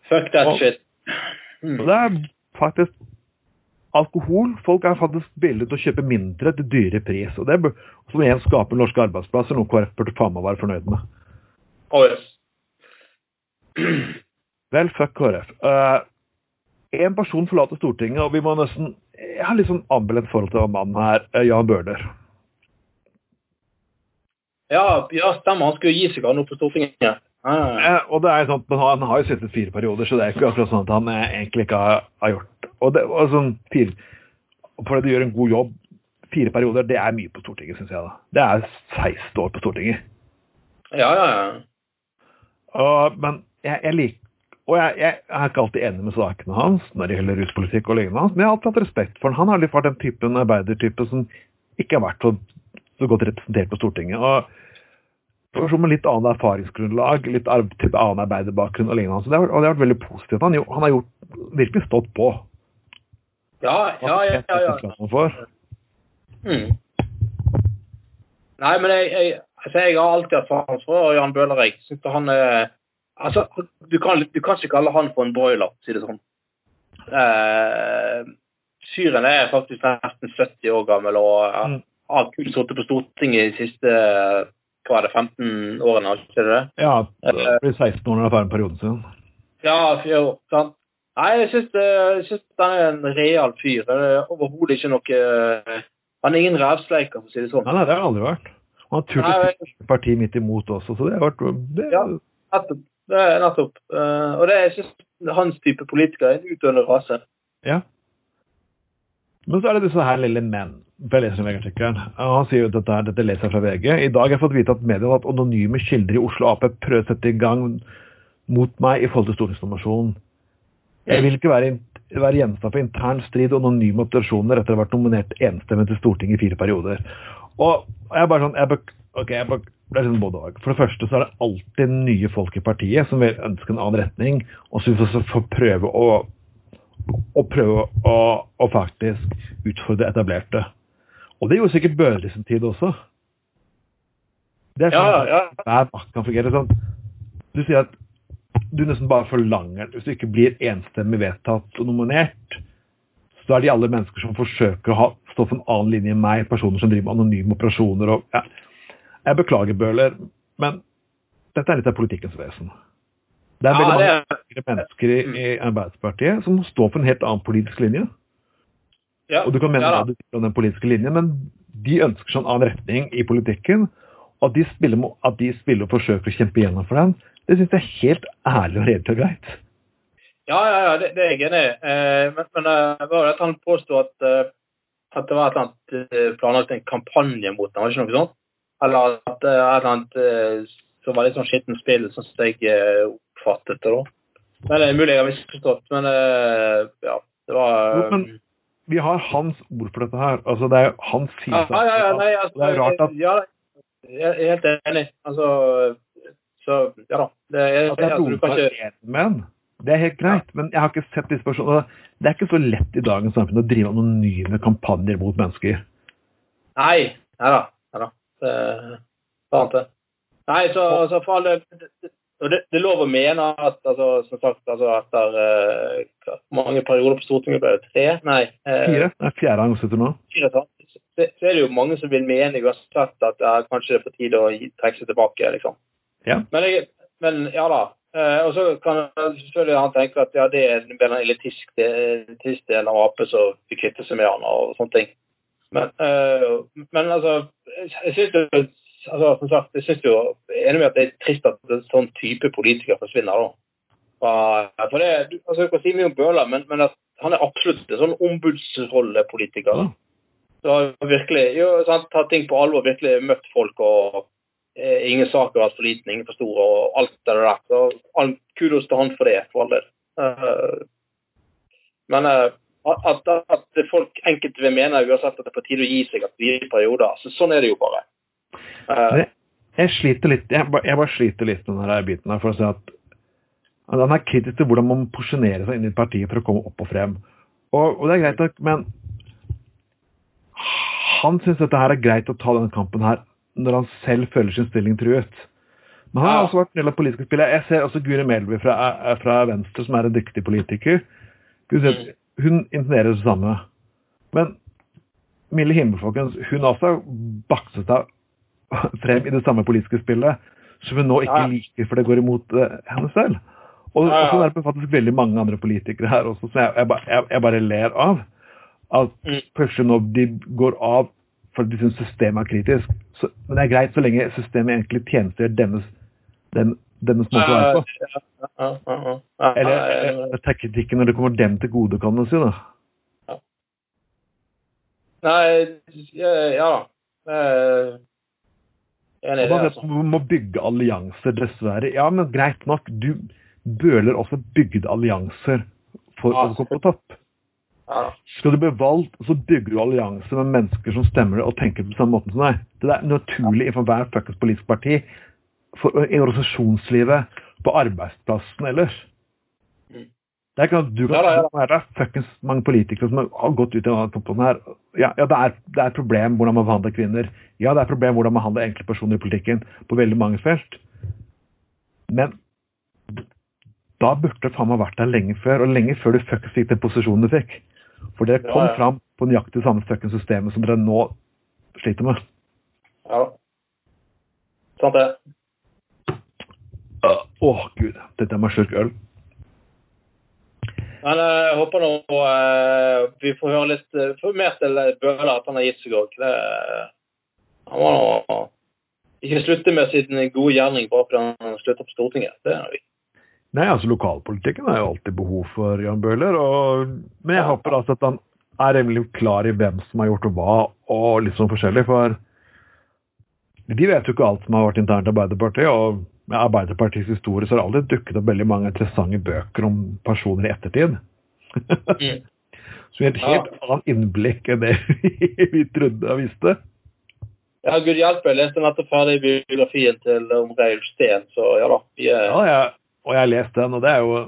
Fuck that Og- shit. Mm. det er faktisk alkohol. Folk er faktisk villige til å kjøpe mindre til dyre pris. Og det som igjen skaper norske arbeidsplasser, noe KrF burde faen meg være fornøyd med. Oh, yes. Vel, fuck KrF. Én en person forlater Stortinget, og vi må nesten Jeg har litt sånn ambulant forhold til mannen her, eh, Jan Bøhler. Ja, ja, stemmer. Han skulle gi seg av nå på Stortinget. Ja. Ja. Eh, og det er sånn, men Han har jo sittet fire perioder, så det er ikke akkurat sånn at han eh, egentlig ikke har, har gjort og det. Og sånn, fire, For du gjør en god jobb, fire perioder, det er mye på Stortinget, syns jeg. da. Det er 16 år på Stortinget. ja, ja, ja. Uh, men jeg, jeg liker og jeg, jeg er ikke alltid enig med sakene hans når det gjelder ruspolitikk og lignende men jeg har alltid hatt respekt for han. Han har litt vært den typen arbeidertype som ikke har vært så, så godt representert på Stortinget. og som med litt annet erfaringsgrunnlag, litt type annen arbeiderbakgrunn og lignende. Så det har, og det har vært veldig positivt. Han, han har gjort, virkelig stått på. Ja, ja, ja. ja, ja. Mm. Nei, men jeg, jeg, altså, jeg har alltid hatt sans for Jan Bøhler. Jeg han er Altså, du kan, du kan ikke kalle han for en broiler, si det sånn. Eh, Syren er faktisk nesten 70 år gammel og Mm. har kun sittet på Stortinget de siste hva er det, 15 årene, har ikke det? Ja, det blir 16 år når det er ferdig perioden sin. Ja, fire år. sant? Nei, jeg syns, han er en real fyr. Det er overhodet ikke noe Han er ingen rævsleiker, for å si det sånn. Nei, nei, det har han aldri vært. Han har turt å stille parti midt imot også, så det har vært det, Ja. Det er nettopp. Uh, og det er ikke hans type politiker er en utøvende rase. Ja. Men så er det disse her lille menn. Jeg leser VG-artikkelen. Han sier jo dette, dette leser jeg fra VG. I dag har jeg fått vite at mediene har hatt anonyme kilder i Oslo Ap prøvd å sette i gang mot meg i forhold til stortingsnominasjonen. Jeg vil ikke være, være gjenstand for intern strid og anonyme operasjoner etter å ha vært nominert enstemmig til Stortinget i fire perioder. Og jeg er bare sånn jeg bek, ok, jeg bek, det er sånn både og. For det første så er det alltid nye folk i partiet som vil ønske en annen retning, og så får får prøve å å prøve å, å faktisk utfordre etablerte. Og det gjorde sikkert Bøhler i sin tid også. Det er Ja, sånn ja. hver makt kan fungere sånn. Du sier at du nesten bare forlanger Hvis du ikke blir enstemmig vedtatt og nominert, så er de alle mennesker som forsøker å ha, stå på en annen linje enn meg, personer som driver med anonyme operasjoner og ja. Jeg beklager, Bøhler, men dette er litt av politikkens vesen. Det er Ja, veldig det mange er, mennesker i, i Arbeiderpartiet som står på en helt annen politisk linje. ja, Og du kan mene ja, vil om den politiske linjen, men de ønsker seg en annen retning i politikken. Og at de spiller, at de spiller og forsøker å kjempe igjennom for den, det syns jeg er helt ærlig og redelig og greit. Ja, ja, ja, det, det er jeg enig i. Eh, men men eh, var det at han påstod at, eh, at det var et eller annet eh, planlagt en kampanje mot ham, var det ikke noe sånt? Eller at det er et annet eh, som var litt sånn skittent spill, sånn som jeg eh, oppfattet det da. Men det er mulig jeg har misforstått, men eh, ja, det var Jo, men- Vi har hans ord for dette her. Altså, det er jo hans side. ja, ja, ja, nei, altså, det er rart at- ja, jeg er helt enig. Altså, så, ja da. Det er, At det er altså, noen som er enig med en. Det er helt greit, men jeg har ikke sett disse personene. Det er ikke så lett i dagens samfunn å drive anonyme kampanjer mot mennesker. Nei, nei da. Det. Nei, så, så for alle det, det, er lov å mene at altså, som sagt, altså, etter eh, mange perioder på Stortinget ble det? Tre? Nei. eh, Fire. Det er fjerde gang sitter nå. fire? Så, så er det jo mange som vil mene uansett at det er kanskje på tide å trekke seg tilbake, liksom. Ja. Men, jeg, men ja da. Eh, og så kan selvfølgelig han tenke at ja, det er en elitisk del av Ap som vil kvitte seg med han og sånne ting. Men, eh, men altså, jeg, syns det altså, som sagt, jeg synes jo, jeg er enig med at det er trist at en sånn type politiker forsvinner. da. For, det, altså, Du kan si mye om Bøhler, men, men han er absolutt en sånn ombudsrollepolitiker. da. Så har virkelig jo, sant, tatt ting på alvor, virkelig møtt folk og eh, ingen saker har vært for liten, ingen for store og alt det der. Så kudos til han for det, for all del. Uh, men eh, at, at, at folk enkelte vil mene uansett at det er på tide å gi seg etter i perioder, så sånn er det jo bare. Uh, jeg, Jeg sliter litt jeg bare, jeg bare sliter litt med denne biten her, for å si at at han er kritisk til hvordan man porsjonerer seg inn i partiet for å komme opp og frem. Og, og det er greit nok, men han syns dette her er greit å ta denne kampen her når han selv føler sin stilling truet. Men han har også vært en del av politiske spillet. Jeg ser også Guri Melby fra, er fra Venstre, som er en dyktig politiker. Hun, hun det samme. Men Mille Himmel, folkens, hun også bakset seg frem i det samme politiske spillet, som hun nå ikke Ja. liker, for det går imot uh, henne selv. Og, Ja, ja. sånn er det faktisk veldig mange andre politikere her også, som jeg, jeg, jeg, jeg bare ler av. At Mm. plutselig nå de går av fordi de syns systemet er kritisk. Så, men det er greit så lenge systemet egentlig tjenestegjør deres, den, deres måte å være på. Eller, kritikken når det kommer dem til gode, kan man si. da. Nei, ja. Eh, Enig man altså. Må bygge allianser, dessverre. Ja, men greit nok. Du bøler også bygde allianser for Ja. å komme på topp. Ja. Skal du bli valgt, så bygger du allianser med mennesker som stemmer det og tenker på samme måte som deg. Det er naturlig for hver fuckings politisk parti. For, I organisasjonslivet, på arbeidsplassen ellers. Mm. Det er ikke sant, at du kan Ja da, ja Her, Det er fuckings mange politikere som har gått ut i denne toppen her. Ja, ja det, er, det er et problem hvordan man behandler kvinner. Ja, det er et problem hvordan man behandler enkle personer i politikken på veldig mange felt. Men da burde det faen meg vært der lenge før, og lenge før du fuckings fikk den posisjonen du fikk. For dere kom Ja, ja. fram på nøyaktig samme fuckings systemet som dere nå sliter med. Ja. Sant det. Åh, gud. Dette er meg slurk øl. Men eh, jeg håper nå uh, vi får høre litt uh, får mer til Bøhler at han har gitt seg òg. Han må nå ikke slutte med sin gode gjerning bare fordi han slutter på Stortinget. Det er vi. Nei, altså Lokalpolitikken har jo alltid behov for Jan Bøhler. Og, men jeg håper altså at han er rimelig klar i hvem som har gjort og hva, og litt sånn forskjellig. For de vet jo ikke alt som har vært internt i Arbeiderpartiet. Og med Arbeiderpartiets historie så har det aldri dukket opp veldig mange interessante bøker om personer i ettertid. Mm. Gir et helt annet innblikk enn det vi trodde og visste. Ja, gud hjelpe. Jeg leste nettopp ferdig biografien til om Reil Steen, så ja da. Vi er, Ja, jeg, og jeg har lest den, og det er jo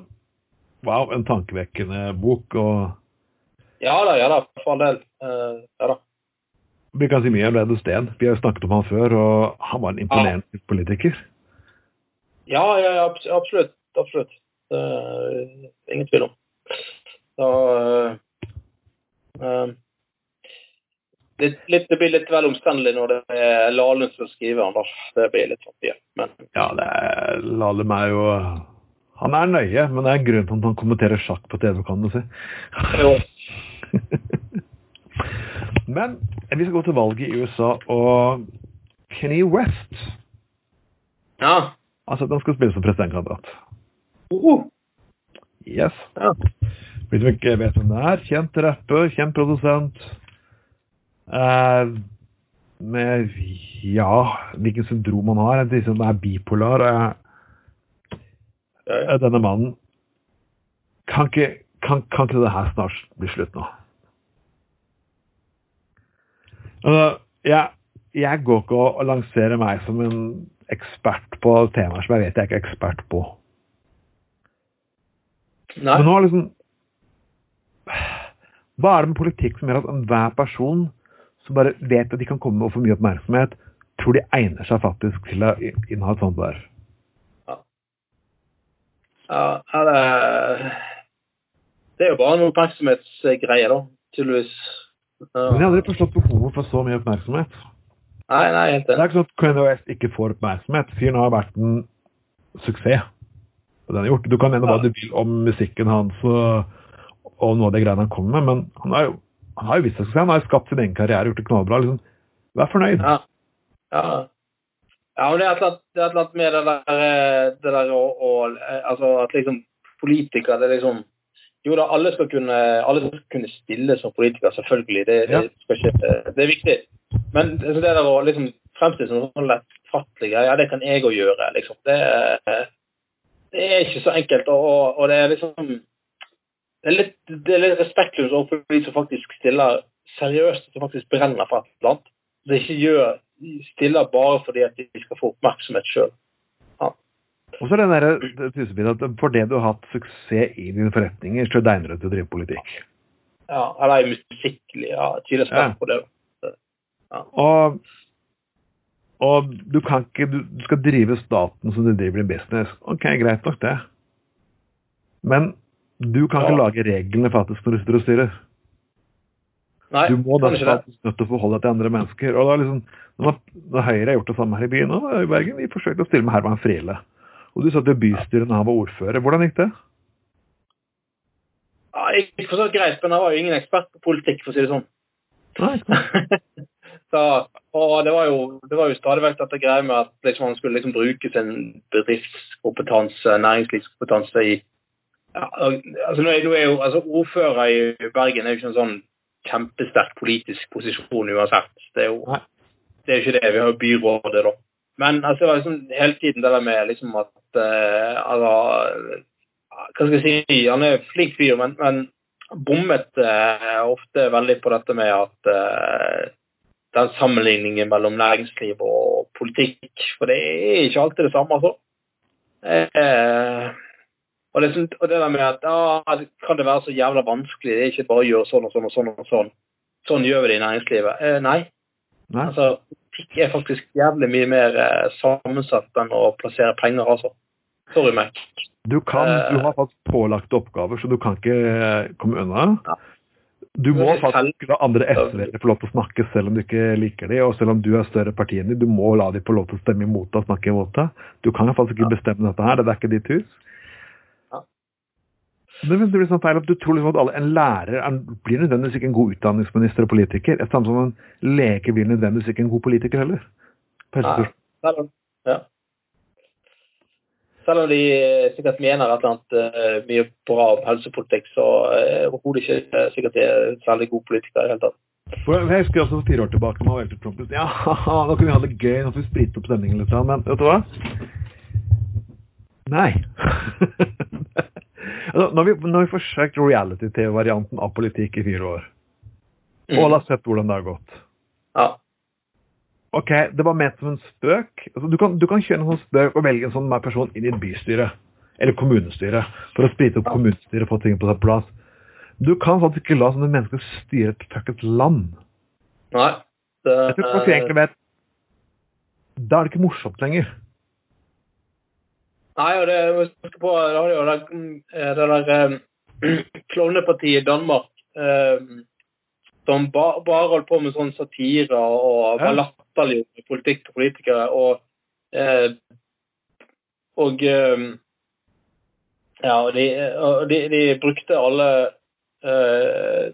wow, en tankevekkende bok. og ja da, ja da, for all del. Uh, ja da. Vi kan si mye om Reil Steen. Vi har jo snakket om han før, og han var en imponerende politiker. Ja, ja, ja, absolutt. Absolutt. Det er ingen tvil om. Så uh, det, litt, litt, Det blir litt vel omstendelig når det er Lahlund som skriver den. Det blir litt fattig. ja. Men Ja, det er, Lahlum er jo Han er nøye, men det er en grunn til at han kommenterer sjakk på TV, kan du si. jo, Men vi skal gå til valget i USA, og Kenny West ja. Altså, den skal spille som presidentkandidat. Oh. Yes. ja. Blir som ikke vet hvem det er, kjent rapper, kjent produsent. Eh, med ja, hvilken syndrom han har. Jeg tror er bipolar. Eh, Denne mannen kan ikke, kan, kan ikke det her snart bli slutt nå? Altså, jeg, jeg går ikke og lanserer meg som en ekspert på temaer som jeg vet jeg ikke er ekspert på. Nei. Men nå er liksom Hva er det med politikk som gjør at enhver person som bare vet at de kan komme med få mye oppmerksomhet, tror de egner seg faktisk til å inneha et sånt verv? Ja, ja, det, det er jo bare en oppmerksomhetsgreie, da. Tydeligvis. Ja. Men jeg har aldri forstått behovet for så mye oppmerksomhet. Nei, nei, helt Det er ikke sånn at Kanye West ikke får oppmerksomhet. Fyren har vært en suksess. han har gjort. Du kan mene hva du vil om musikken hans og, og noe av de greiene han kommer med, men han har jo, han har jo visst suksess. Han har jo skapt sin egen karriere, gjort det knallbra. liksom. Vær fornøyd. Ja. Ja. ja, men det er et eller annet, med det der, eh, det der å, å eh, Altså at liksom politikere det er liksom Jo da, alle skal kunne, alle skal kunne stille som politikere, selvfølgelig. Det, det, Ja. ikke, det er viktig. Men det der å liksom fremstille som sånn lettfattelig ja, det kan jeg òg gjøre, liksom. Det, det er ikke så enkelt. Og, og, det er liksom Det er litt, det er litt respektløst overfor de som faktisk stiller seriøst, som faktisk brenner for et eller annet. Det ikke gjør stiller bare fordi at de skal få oppmerksomhet sjøl. Og så er den der- det tusenbiten at for det du har hatt suksess i dine forretninger, så egner det til å drive politikk. Ja, eller i musikklig. Ja, tydelig Ja. på det. Og, og du kan ikke du, du skal drive staten som du driver i business. Ok, greit nok det. Men du kan ikke lage reglene faktisk når du sitter og styrer. Nei, Du må da ikke nødt til å forholde deg til andre mennesker. Og da liksom, når, når Høyre har gjort det samme her i byen og i Bergen, vi forsøkte å stille med Herman Friele. Og du satt i bystyret da han var ordfører. Hvordan gikk det? Ja, jeg forstår greit, men jeg var jo ingen ekspert på politikk, for å si det sånn. Nei, så, og det var jo, det var jo stadig vekk dette greia med at liksom, man skulle liksom bruke sin bedriftskompetanse, næringslivskompetanse i ja, altså, nå er, nå er jo, altså, Ordfører i Bergen er jo ikke en sånn kjempesterk politisk posisjon uansett. Det er jo det er jo ikke det. Vi har jo byrådet, da. Men altså, det var liksom hele tiden det der med liksom at uh, altså, Hva skal jeg si? Han er en flink fyr, men, men bommet uh, ofte veldig på dette med at eh, den sammenligningen mellom næringsliv og politikk. For det er ikke alltid det samme, altså. Eh, og, det, sånn- og det der med at ah, kan det være så jævla vanskelig, det er ikke bare å gjøre sånn og sånn og sånn. og Sånn Sånn gjør vi det i næringslivet. Eh, nei. Nei. Altså, politikk er faktisk jævlig mye mer eh, sammensatt enn å plassere penger, altså. Sorry, Mac. Du kan, Eh. du har faktisk pålagte oppgaver, så du kan ikke eh, komme unna. Ja. Du må faktisk la andre SV-ere få lov til å snakke selv om du ikke liker dem, og selv om du er større parti enn dem. Du må la dem få lov til å stemme imot deg og snakke imot deg. Du kan faktisk ikke bestemme dette her, det er ikke ditt hus. Ja. Det blir sånn feil at Du tror liksom at alle, en lærer en, blir nødvendigvis ikke en god utdanningsminister og politiker. Det samme som en lege blir nødvendigvis ikke en god politiker heller. På om, ja. Selv om de eh, sikkert mener et eller annet eh, mye bra om helsepolitikk, så er overhodet ikke eh, sikkert de er særlig gode politikere i det hele tatt. For Jeg husker også fire år tilbake man valgte Trump. Ja, nå kunne vi ha det gøy, nå får vi sprite opp stemningen litt. Men vet du hva? Nei. altså, nå har vi, nå har vi forsøkt reality-TV-varianten av politikk i fire år. Og alle har sett hvordan det har gått. Ja. Ok, det var ment som en spøk. Altså, du, kan, du kan kjøre en sånn spøk og velge en sånn person inn i et bystyre. Eller kommunestyre. For å sprite opp kommunestyret og få ting på sin plass. Du kan faktisk ikke la sånne mennesker styre et fuckings land. Nei. Det, Jeg tror folk egentlig vet Da er det ikke morsomt lenger. Nei, og det må på, det har jo det, der eh, klovnepartiet i Danmark eh, som ba, bare holdt på med sånn satire og Ja. Latterliggjorde politikk og politikere. Og, eh, og eh, ja, de, de, de brukte alle eh,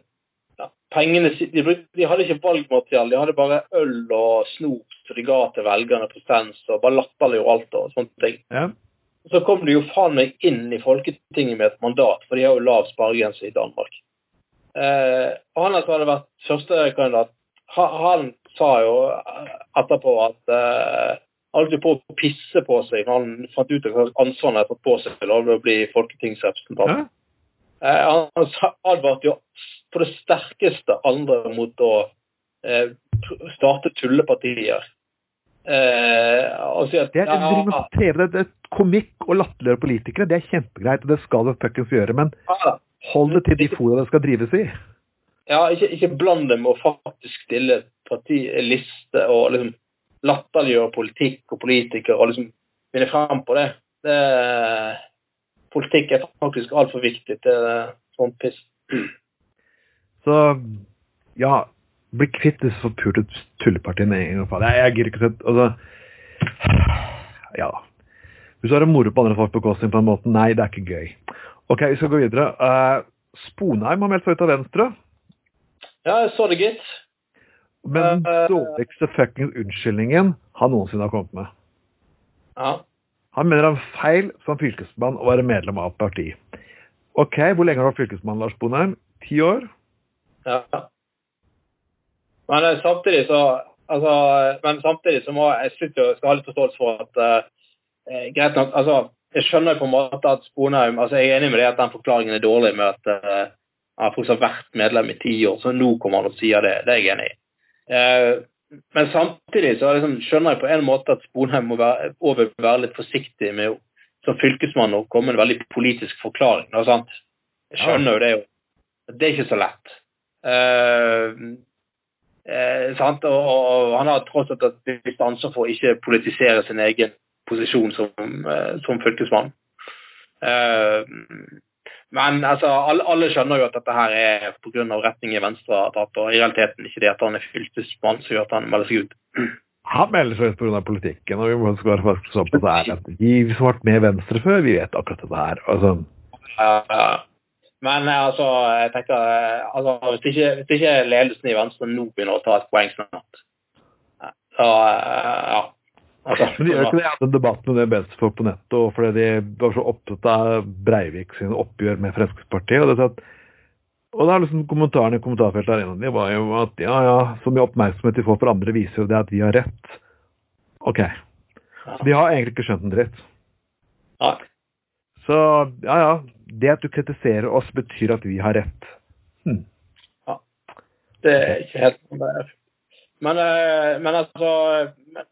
ja, pengene de, brukte, de hadde ikke valgmateriale, de hadde bare øl og snop som de ga til velgerne på stens, og bare latterliggjorde alt og sånne ting. Ja. Så kom de jo faen meg inn i Folketinget med et mandat, for de har jo lav sparegrense i Danmark. Eh, han som hadde vært førstekandidat, ha- han sa jo etterpå at eh, han holdt på å pisse på seg når han fant ut hva ansvaret han hadde fått på seg til å bli folketingsrepresentant. Ja. Eh, han advarte jo på det sterkeste andre mot å eh, starte tullepartier. Eh, si Det er, ja, driver TV, det, er komikk og latterliggjøre politikere. Det er kjempegreit, og det skal du fuckings gjøre. Men hold det til de fora det skal drives i. Ja, ikke, ikke bland dem og faktisk stille parti, liste og liksom latterliggjøre politikk og politikere og liksom vinne frem på det. det politikk er faktisk altfor viktig til sånn piss. Så ja, bli kvitt disse forpurte tullepartiene en gang for alle. Jeg, gir gidder ikke sett Altså Ja. Hvis du har det moro på andre folk bekostning på den måten, nei, det er ikke gøy. Ok, vi skal gå videre. Uh, Sponheim har meldt seg ut av Venstre. Ja, jeg så det, gitt. Men den Eh, dårligste fuckings unnskyldningen han noensinne har kommet med. Ja. Han mener han feil som fylkesmann å være medlem av et parti. Ok, hvor lenge har du vært fylkesmann, Lars Bonheim? Ti år? ja. Men eh, samtidig så altså, Men samtidig så må jeg slutte å ha litt forståelse for at uh, Greit nok, altså Jeg skjønner på en måte at Sponheim altså Jeg er enig med det at den forklaringen er dårlig med at uh, han har vært medlem i ti år, så nå kommer han og sier det. Det er jeg enig i. Eh, men samtidig så liksom, skjønner jeg på en måte at Sponheim må være, over, være litt forsiktig med som fylkesmann å komme med en veldig politisk forklaring. Noe sant? Jeg skjønner jo det jo. Det er ikke så lett. Eh, Eh, sant? Og, og han har tross alt et visst ansvar for å ikke politisere sin egen posisjon som, eh, som fylkesmann. Men altså, alle, alle, skjønner jo at dette her er pga. retningen Venstre har tatt, og i realiteten ikke det at han er fylkesmann som gjør at han melder seg ut. Han melder seg ut pga. politikken, og vi må være faktisk sånn på det her at vi som har vært med Venstre før, vi vet akkurat dette her. Altså. Ja, men altså, jeg tenker altså, hvis, ikke, hvis ikke ledelsen i Venstre nå begynner å ta et poeng snart, så ja. Men de gjør ikke det. Jeg hadde en debatt med det venstrefolk på nettet, og fordi de var så opptatt av Breivik sine oppgjør med Fremskrittspartiet. Og det, at, og da er liksom kommentaren i kommentarfeltet her inne det var jo at ja, ja, så mye oppmerksomhet de får for andre, viser jo det at vi har rett. Ok. Så de har egentlig ikke skjønt en dritt. Ja. Så ja, ja. Det at du kritiserer oss, betyr at vi har rett. Hm. Ja. Det er ikke helt sånn det er. Men, eh, men altså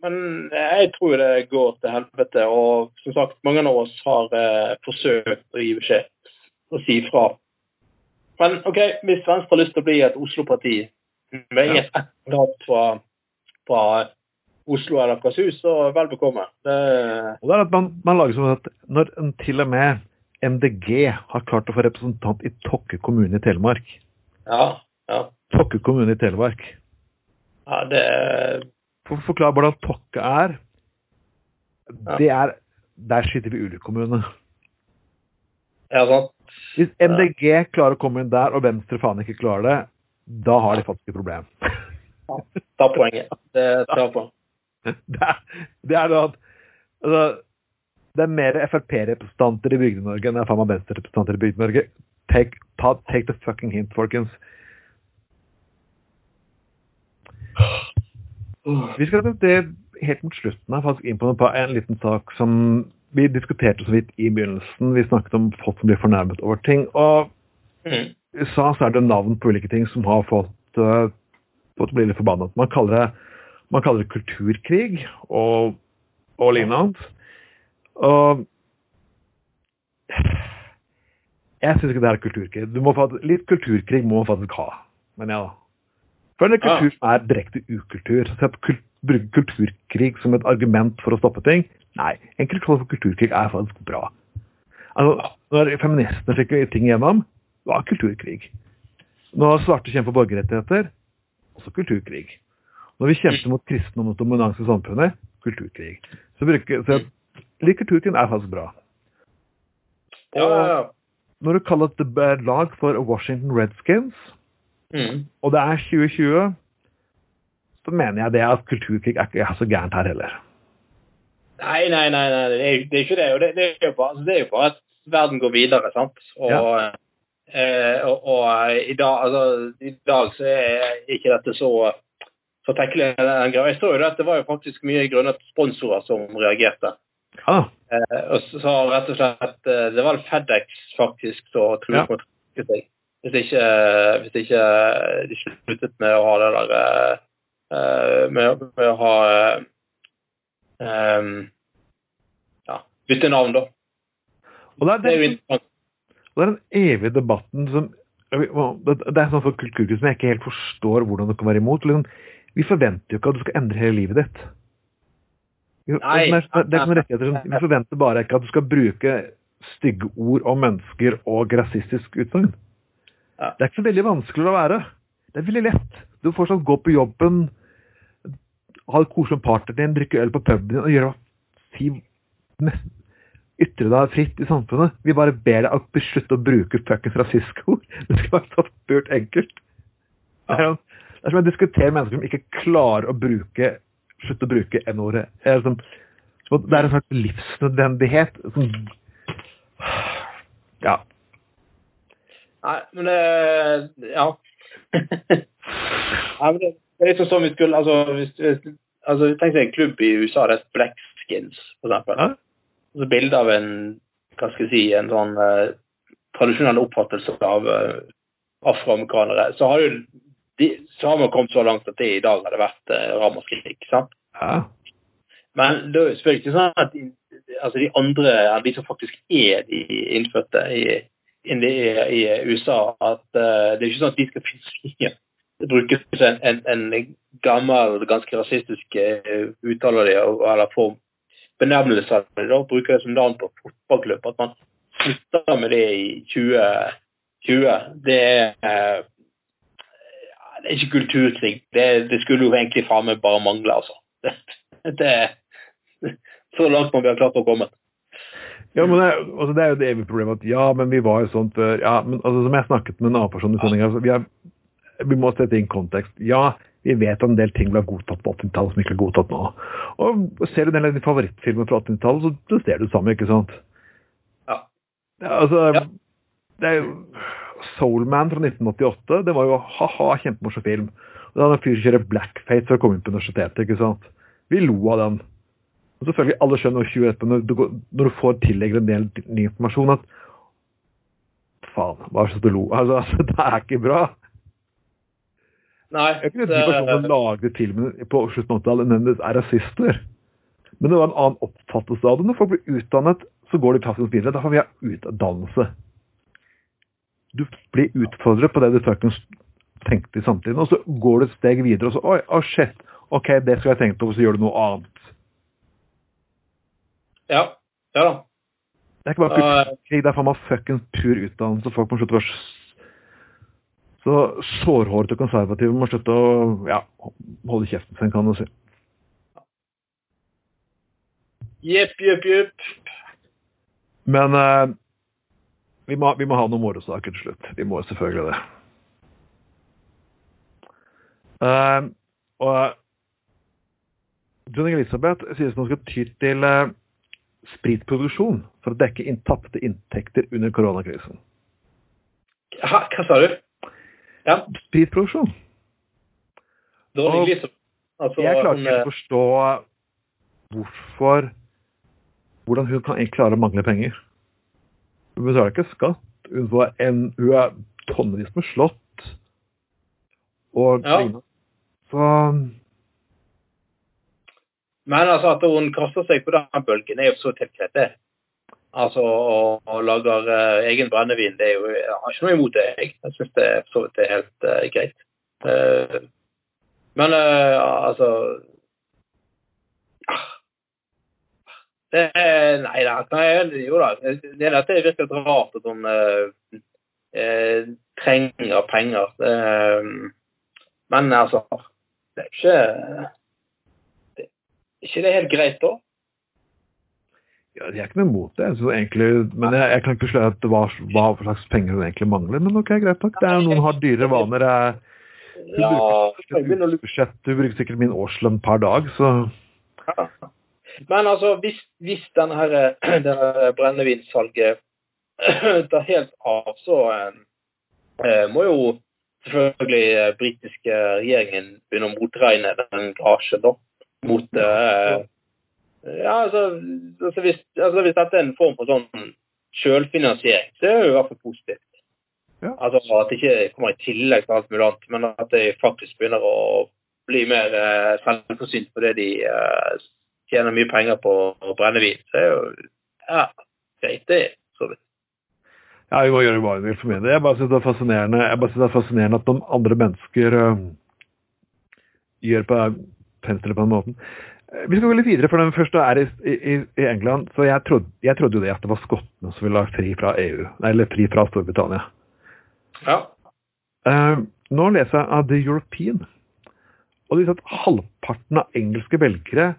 men, jeg tror det går til helvete. Og som sagt, mange av oss har eh, forsøkt å gi beskjed og si ifra. Men OK, hvis Venstre har lyst til å bli et Oslo-parti med ja. ett fra, fra Oslo eller Akershus, så vel bekomme. Det... Og det er at man, man lager som at når en til og med MDG har klart å få representant i Tokke kommune i Telemark Ja, ja. Tokke kommune i Telemark. Ja, det For å forklare hvordan Tokke er. Det er Der sitter vi ulikommune. Ja, sant. Hvis MDG klarer å komme inn der, og Venstre faen ikke klarer det, da har de faktisk et problem. Ja, ta poenget. Det tar på. Det er, det er at altså, det er mer Frp-representanter i Bygde-Norge enn det er faen meg Venstre-representanter i Bygde-Norge. Take, take, the fucking hint, folkens. Vi skal det helt mot slutten her faktisk inn på en liten sak som vi diskuterte så vidt i begynnelsen. Vi snakket om folk som blir fornærmet over ting. Og mm. i USA så er det navn på ulike ting som har fått, uh, fått bli litt forbannet. Man kaller det, man kaller det kulturkrig og, og lignende. Og jeg syns ikke det er kulturkrig. Må, litt kulturkrig må man faktisk ha. Men ja da. For en kultur som er direkte ukultur. Så å bruke kulturkrig som et argument for å stoppe ting Nei, En kultur for kulturkrig er faktisk bra. Altså, Når feministene fikk ting igjennom, var kulturkrig. Når svarte kjemper for borgerrettigheter, også kulturkrig. Når vi kjemper mot kristne og dominanse i samfunnet, kulturkrig. Så, bruker, så like kulturkrig er faktisk bra. Og når du kaller et lag for Washington Redskins, Mm. Og det er 2020, så mener jeg det at kulturkrig er ikke så gærent her heller. Nei, nei, nei, nei. Det, er, det er ikke det. Og det, det, er jo bare, altså, det er jo bare at verden går videre, sant. Og, ja. eh, og, og i, dag, altså, i, dag, så er ikke dette så så tenkelig. Jeg så jo at det var jo faktisk mye grunnet sponsorer som reagerte. Ja. Eh, og så rett og slett eh, Det var FedEx faktisk som truet ja. seg. Hvis ikke, hvis ikke de sluttet med å ha det der uh, med, med, å ha um, ja, bytte navn, da. Og det er, det, er jo det er den evige debatten som Det er sånn for kulturkurs som jeg ikke helt forstår hvordan du kan være imot. Liksom, vi forventer jo ikke at du skal endre hele livet ditt. Vi, Nei, det er, det er rettigheter som, Vi forventer bare ikke at du skal bruke stygge ord om mennesker og rasistisk utsagn. Det er ikke så veldig vanskelig å være. Det er veldig lett. Du får sånn gå på jobben, ha det koselig med partneren din, drikke øl på puben din og gjøre si, Ytre deg fritt i samfunnet. Vi bare ber deg å slutte å bruke fuckings rasistiske Det skal være så spurt enkelt. Det er, det er som å diskutere mennesker som ikke klarer å bruke slutte å bruke N-ordet. Det er en slags livsnødvendighet som Ja. Nei, men det Ja. Nei, men det, er liksom sånn vi skulle Altså, hvis, hvis, altså tenk deg en klubb i USA, det er Blackskins, for eksempel. Ja. Altså bilde av en hva skal jeg si, en sånn eh, tradisjonell oppfattelse av eh, afroamerikanere. Så har jo de, så har man kommet så langt at det i dag hadde vært eh, ramaskrik. sant? Ja. Men det er jo selvfølgelig ikke sånn at de, altså de andre, de som faktisk er de innfødte i i, i USA at uh, det er ikke sånn at de skal finne det brukes en, en, en gammel, ganske rasistisk uh, uttale de, eller form benevnelse av det, da, bruker det som navn på fotballklubb. At man slutter med det i 2020, det er uh, det er ikke kulturkrig. Det, det skulle jo egentlig faen meg bare mangle, altså. Det, det, så langt må vi ha klart å komme. Ja, men det, altså det er jo det evige problemet at ja, men vi var jo sånn før. Ja, men altså, som jeg snakket med en annen person i sendinga, altså, vi, vi må sette inn kontekst. Ja, vi vet en del ting ble godtatt på 80-tallet som ikke er godtatt nå. Og ser du en del av de favorittfilmene fra 80-tallet, så, så ser du det samme, ikke sant? Ja. ja altså, Ja. det er jo Soulman fra 1988, det var jo ha-ha, kjempemorsom film. Og det var en fyr som kjører blackface for å komme inn på universitetet, ikke sant? Vi lo av den. Og selvfølgelig, alle skjønner jo 20 etterpå, når du, går- når du får tillegger en del ny informasjon, at faen, hva er det du lo? Altså, altså, det er ikke bra. Nei. Jeg er ikke den personen som lagde filmen på slutten av 80-tallet, nødvendigvis er rasister. Men det var en annen oppfattelse av det. Når folk blir utdannet, så går de faktisk videre. Derfor vil jeg ha utdannelse. Du blir utfordret på det du faktisk tenkte i samtiden, og så går du et steg videre, og så Oi, oh shit. Ok, det skal jeg tenke på, og så gjør du noe annet. Ja. Ja da. Det er ikke bare kulturkrig, det er faen meg fuckings pur utdannelse. Folk må slutte å være så sårhårete konservative må slutte å ja, holde kjeften sin, kan du si. Jepp, jepp, jepp. Men eh, vi, må, vi må ha noen morosaker til slutt. Vi må selvfølgelig det. Eh, og Dronning Elisabeth sies nå skal ty til eh, spritproduksjon for å dekke inn tapte inntekter under koronakrisen. Hva, hva sa du? Ja, Spritproduksjon? glis. Altså, Jeg klarer ikke å forstå hvorfor Hvordan hun kan klare å mangle penger. Hun betaler ikke skatt. Hun, får en, hun er tonnevis med slott. Og Ja. Så Men altså at hun kaster seg på den bølgen, er jo så det. Altså, og, og lager eh, egen brennevin, det er jo Jeg har ikke noe imot det, jeg. Jeg syns det er vidt er helt uh, greit. Uh, men altså ah. det er, Nei da. Nei, jo da. Det, dette virker litt rart at hun trenger penger. Men altså Det er ikke ikke det helt greit, da? ja, Jeg er ikke noe imot det. Egentlig, men jeg, jeg kan ikke at hva, hva slags penger hun egentlig mangler. Men ok, greit nok. Det er jo noen har dyre vaner. Jeg, du, Ja, bruker budsjett, du bruker sikkert min årslønn per dag, så Men altså, hvis, hvis denne her, denne brennevinsalget tar helt av, så eh, må jo selvfølgelig eh, britiske regjeringen begynne å motregne den garasjen, da. Mot uh, Ja, altså, altså, hvis, altså hvis dette er en form for sånn selvfinansiering, så er det jo i hvert fall positivt. Ja. Altså at det ikke kommer i tillegg til alt mulig annet, men at de faktisk begynner å bli mer uh, selvforsynt fordi de uh, tjener mye penger på å brennevin. Så er jo ja, greit, det. Så vidt. Ja, vi må gjøre hva vi vil for min del. Jeg bare synes det det er fascinerende at noen andre mennesker uh, gjør på fremstiller på den måten. Eh, Vi skal gå litt videre, for den første er i, i, i England. Så jeg trodde, jeg trodde jo det at det var skottene som ville ha fri fra EU, eller fri fra Storbritannia. Ja. Uh, nå leser jeg av The European, og det viser at halvparten av engelske velgere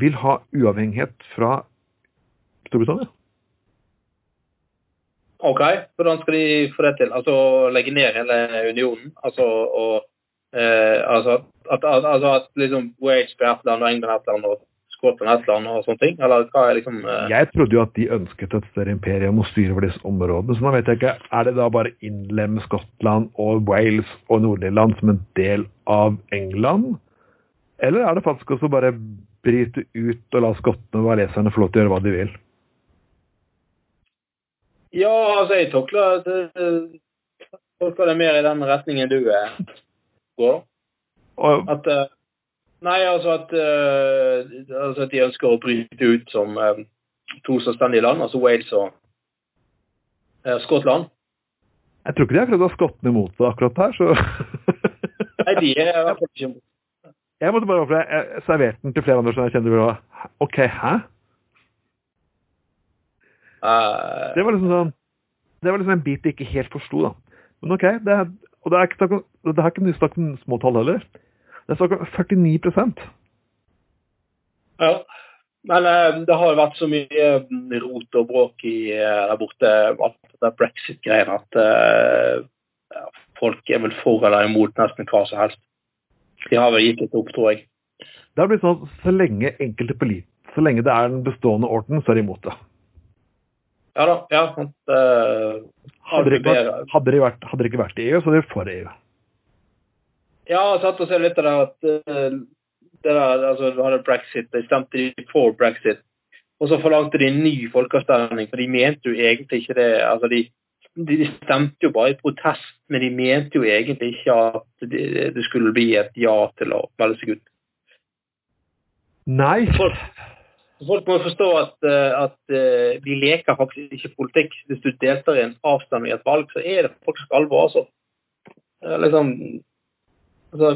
vil ha uavhengighet fra Storbritannia. OK, hvordan skal de få det til? Altså legge ned hele unionen? Altså, og, eh, altså, at, at, altså at liksom Wales blir ett land, og England ett land, og Skottland ett land, og sånne ting? Eller hva er liksom eh, Jeg trodde jo at de ønsket et større imperium og styre over disse områdene. Så nå vet jeg ikke, Er det da bare innlemme Skottland og Wales og Nord-Irland som en del av England? Eller er det faktisk også bare bryte ut og la skottene og waleserne få lov til å gjøre hva de vil? Ja, altså, jeg tolker det, mer i den retningen du eh, går. At eh, Nei, altså at, eh, altså at de ønsker å bryte ut som eh, to selvstendige land, altså Wales og Skottland. jeg tror ikke de har prøvd å ha skottene imot det akkurat her, så Nei, de er i hvert fall ikke Jeg måtte bare overfor jeg, serverte den til flere andre som jeg kjente var OK, hæ? Uh, Det var liksom sånn Det var liksom en bit jeg ikke helt forsto, da. Men OK, det er, og det er ikke det er ikke snakk om små tall heller. Det er snakk om 49% Ja. Men eh, det har jo vært så mye eh, rot og bråk i, eh, der borte, alt det brexit-greiene, at ja, folk er vel for eller imot nesten hva som helst. De har vel gitt litt opp, tror jeg. Det har blitt sånn at så lenge enkelte polit så lenge det er den bestående orden, så er de imot det. Ja da. ja, sant, uh, Hadde det ikke vært, hadde det vært, hadde det ikke vært i EU, så hadde de for EU. Ja, sant, og så er det litt av det at eh, det der, altså, hadde brexit, de stemte for brexit, og så forlangte de en ny folkeavstemning, for de mente jo egentlig ikke det. altså de, de stemte jo bare i protest, men de mente jo egentlig ikke at det, det skulle bli et ja til å melde seg ut. Nei. Folk, folk må forstå at, eh, at eh, vi leker faktisk ikke politikk. Hvis du deltar i en avstemning i et valg, så er det faktisk alvor, altså. Liksom altså,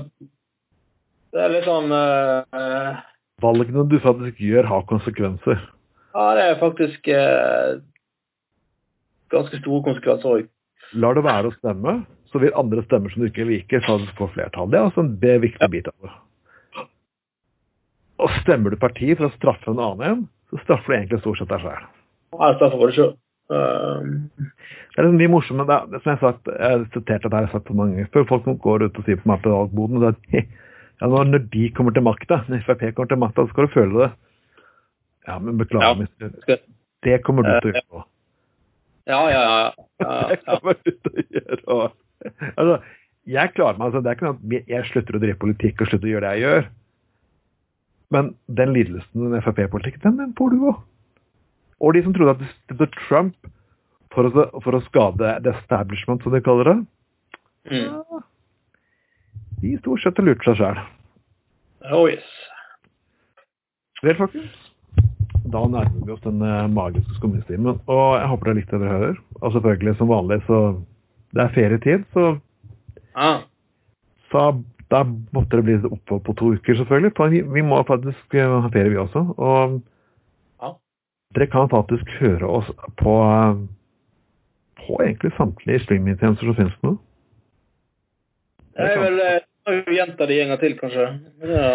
Det er litt sånn uh, Valgene du faktisk gjør, har konsekvenser. Ja, det er faktisk uh, ganske store konsekvenser òg. Lar det være å stemme, så vil andre stemmer som du ikke liker, faktisk få flertall. Det er altså en viktig bit av det. Og stemmer du parti for å straffe en annen en, så straffer du egentlig stort sett deg det sjøl. Um, Det er liksom de morsomme, det, er- det som jeg har sagt, jeg har sitert at jeg har sagt på mange ganger folk som går ut og sier på meg på valgboden, at ja, når de kommer til makta, når Frp kommer til makta, så skal du føle det. Ja, men beklager, Ja. mister. det kommer du til å gjøre. ja, ja, ja. ja, Det ja. kommer du til å gjøre. Altså, jeg klarer meg, altså, det er ikke noe at jeg slutter å drive politikk og slutter å gjøre det jeg gjør. Men den lidelsen med Frp-politikk, den, den får du òg. Og de som trodde at de støttet Trump for å, for å skade the establishment, som de kaller det, Mm. de stort sett lurte seg sjøl. Oh yes. Vel, folkens. Da nærmer vi oss den eh, magiske skumringstimen, og jeg håper dere likte det dere hører. Og selvfølgelig, som vanlig, så Det er ferietid, så Ah. Så da måtte det bli opphold på to uker, selvfølgelig. For vi, vi må faktisk eh, ha ferie, vi også. Og Ja. dere kan faktisk høre oss på eh, på egentlig samtlige streamingtjenester som finnes nå. Det er vel eh, jeg gjentar det en gang til, kanskje. Ja.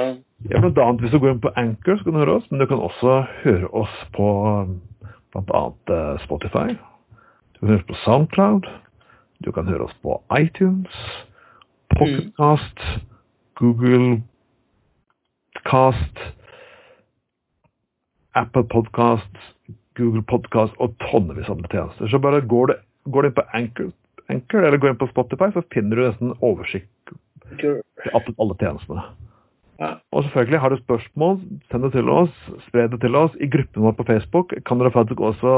Ja, blant annet hvis du går inn på Anchor, så kan du høre oss. Men du kan også høre oss på bl.a. Spotify. Du kan høre oss på Soundcloud. Du kan høre oss på iTunes, Pocketcast, Google Cast, Apple Podcast, Google Podcast og tonnevis av andre tjenester. Så bare går, det, går du inn på Anchor, Anchor eller går inn på Spotify, så finner du nesten oversikt til alle tjenestene. Ja. Og selvfølgelig, har du spørsmål, send det til oss, spre det til oss. I gruppen vår på Facebook kan dere faktisk også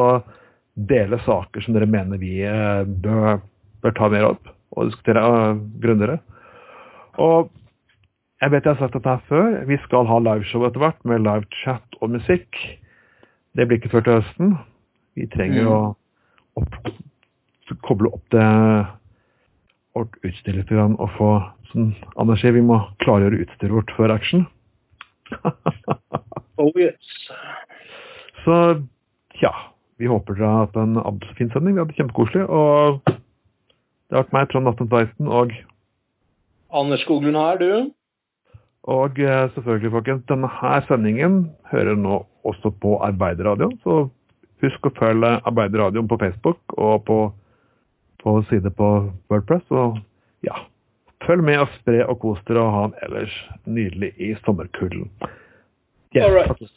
dele saker som dere mener vi eh, bør, bør ta mer opp og diskutere uh, grundigere. Og jeg vet jeg har sagt dette her før, vi skal ha liveshow etter hvert med live chat og musikk. Det blir ikke før til høsten. Vi trenger Mm. å opp, koble opp det vårt utstyr litt og få som Anders sier, vi må klargjøre utstyret vårt før action. Oh yes. Så ja, vi håper dere har hatt en fin sending. Vi hadde det kjempekoselig. Og det har vært meg, Trond Atten Tveiten, og, Anders Skoglund her, du. og eh, selvfølgelig, folkens, denne her sendingen hører nå også på Arbeiderradioen. Så husk å følge Arbeiderradioen på Facebook og på, på side på Wordpress. Og ja, følg med og spre og kos dere og ha en ellers nydelig i sommerkulden. Yeah, All right.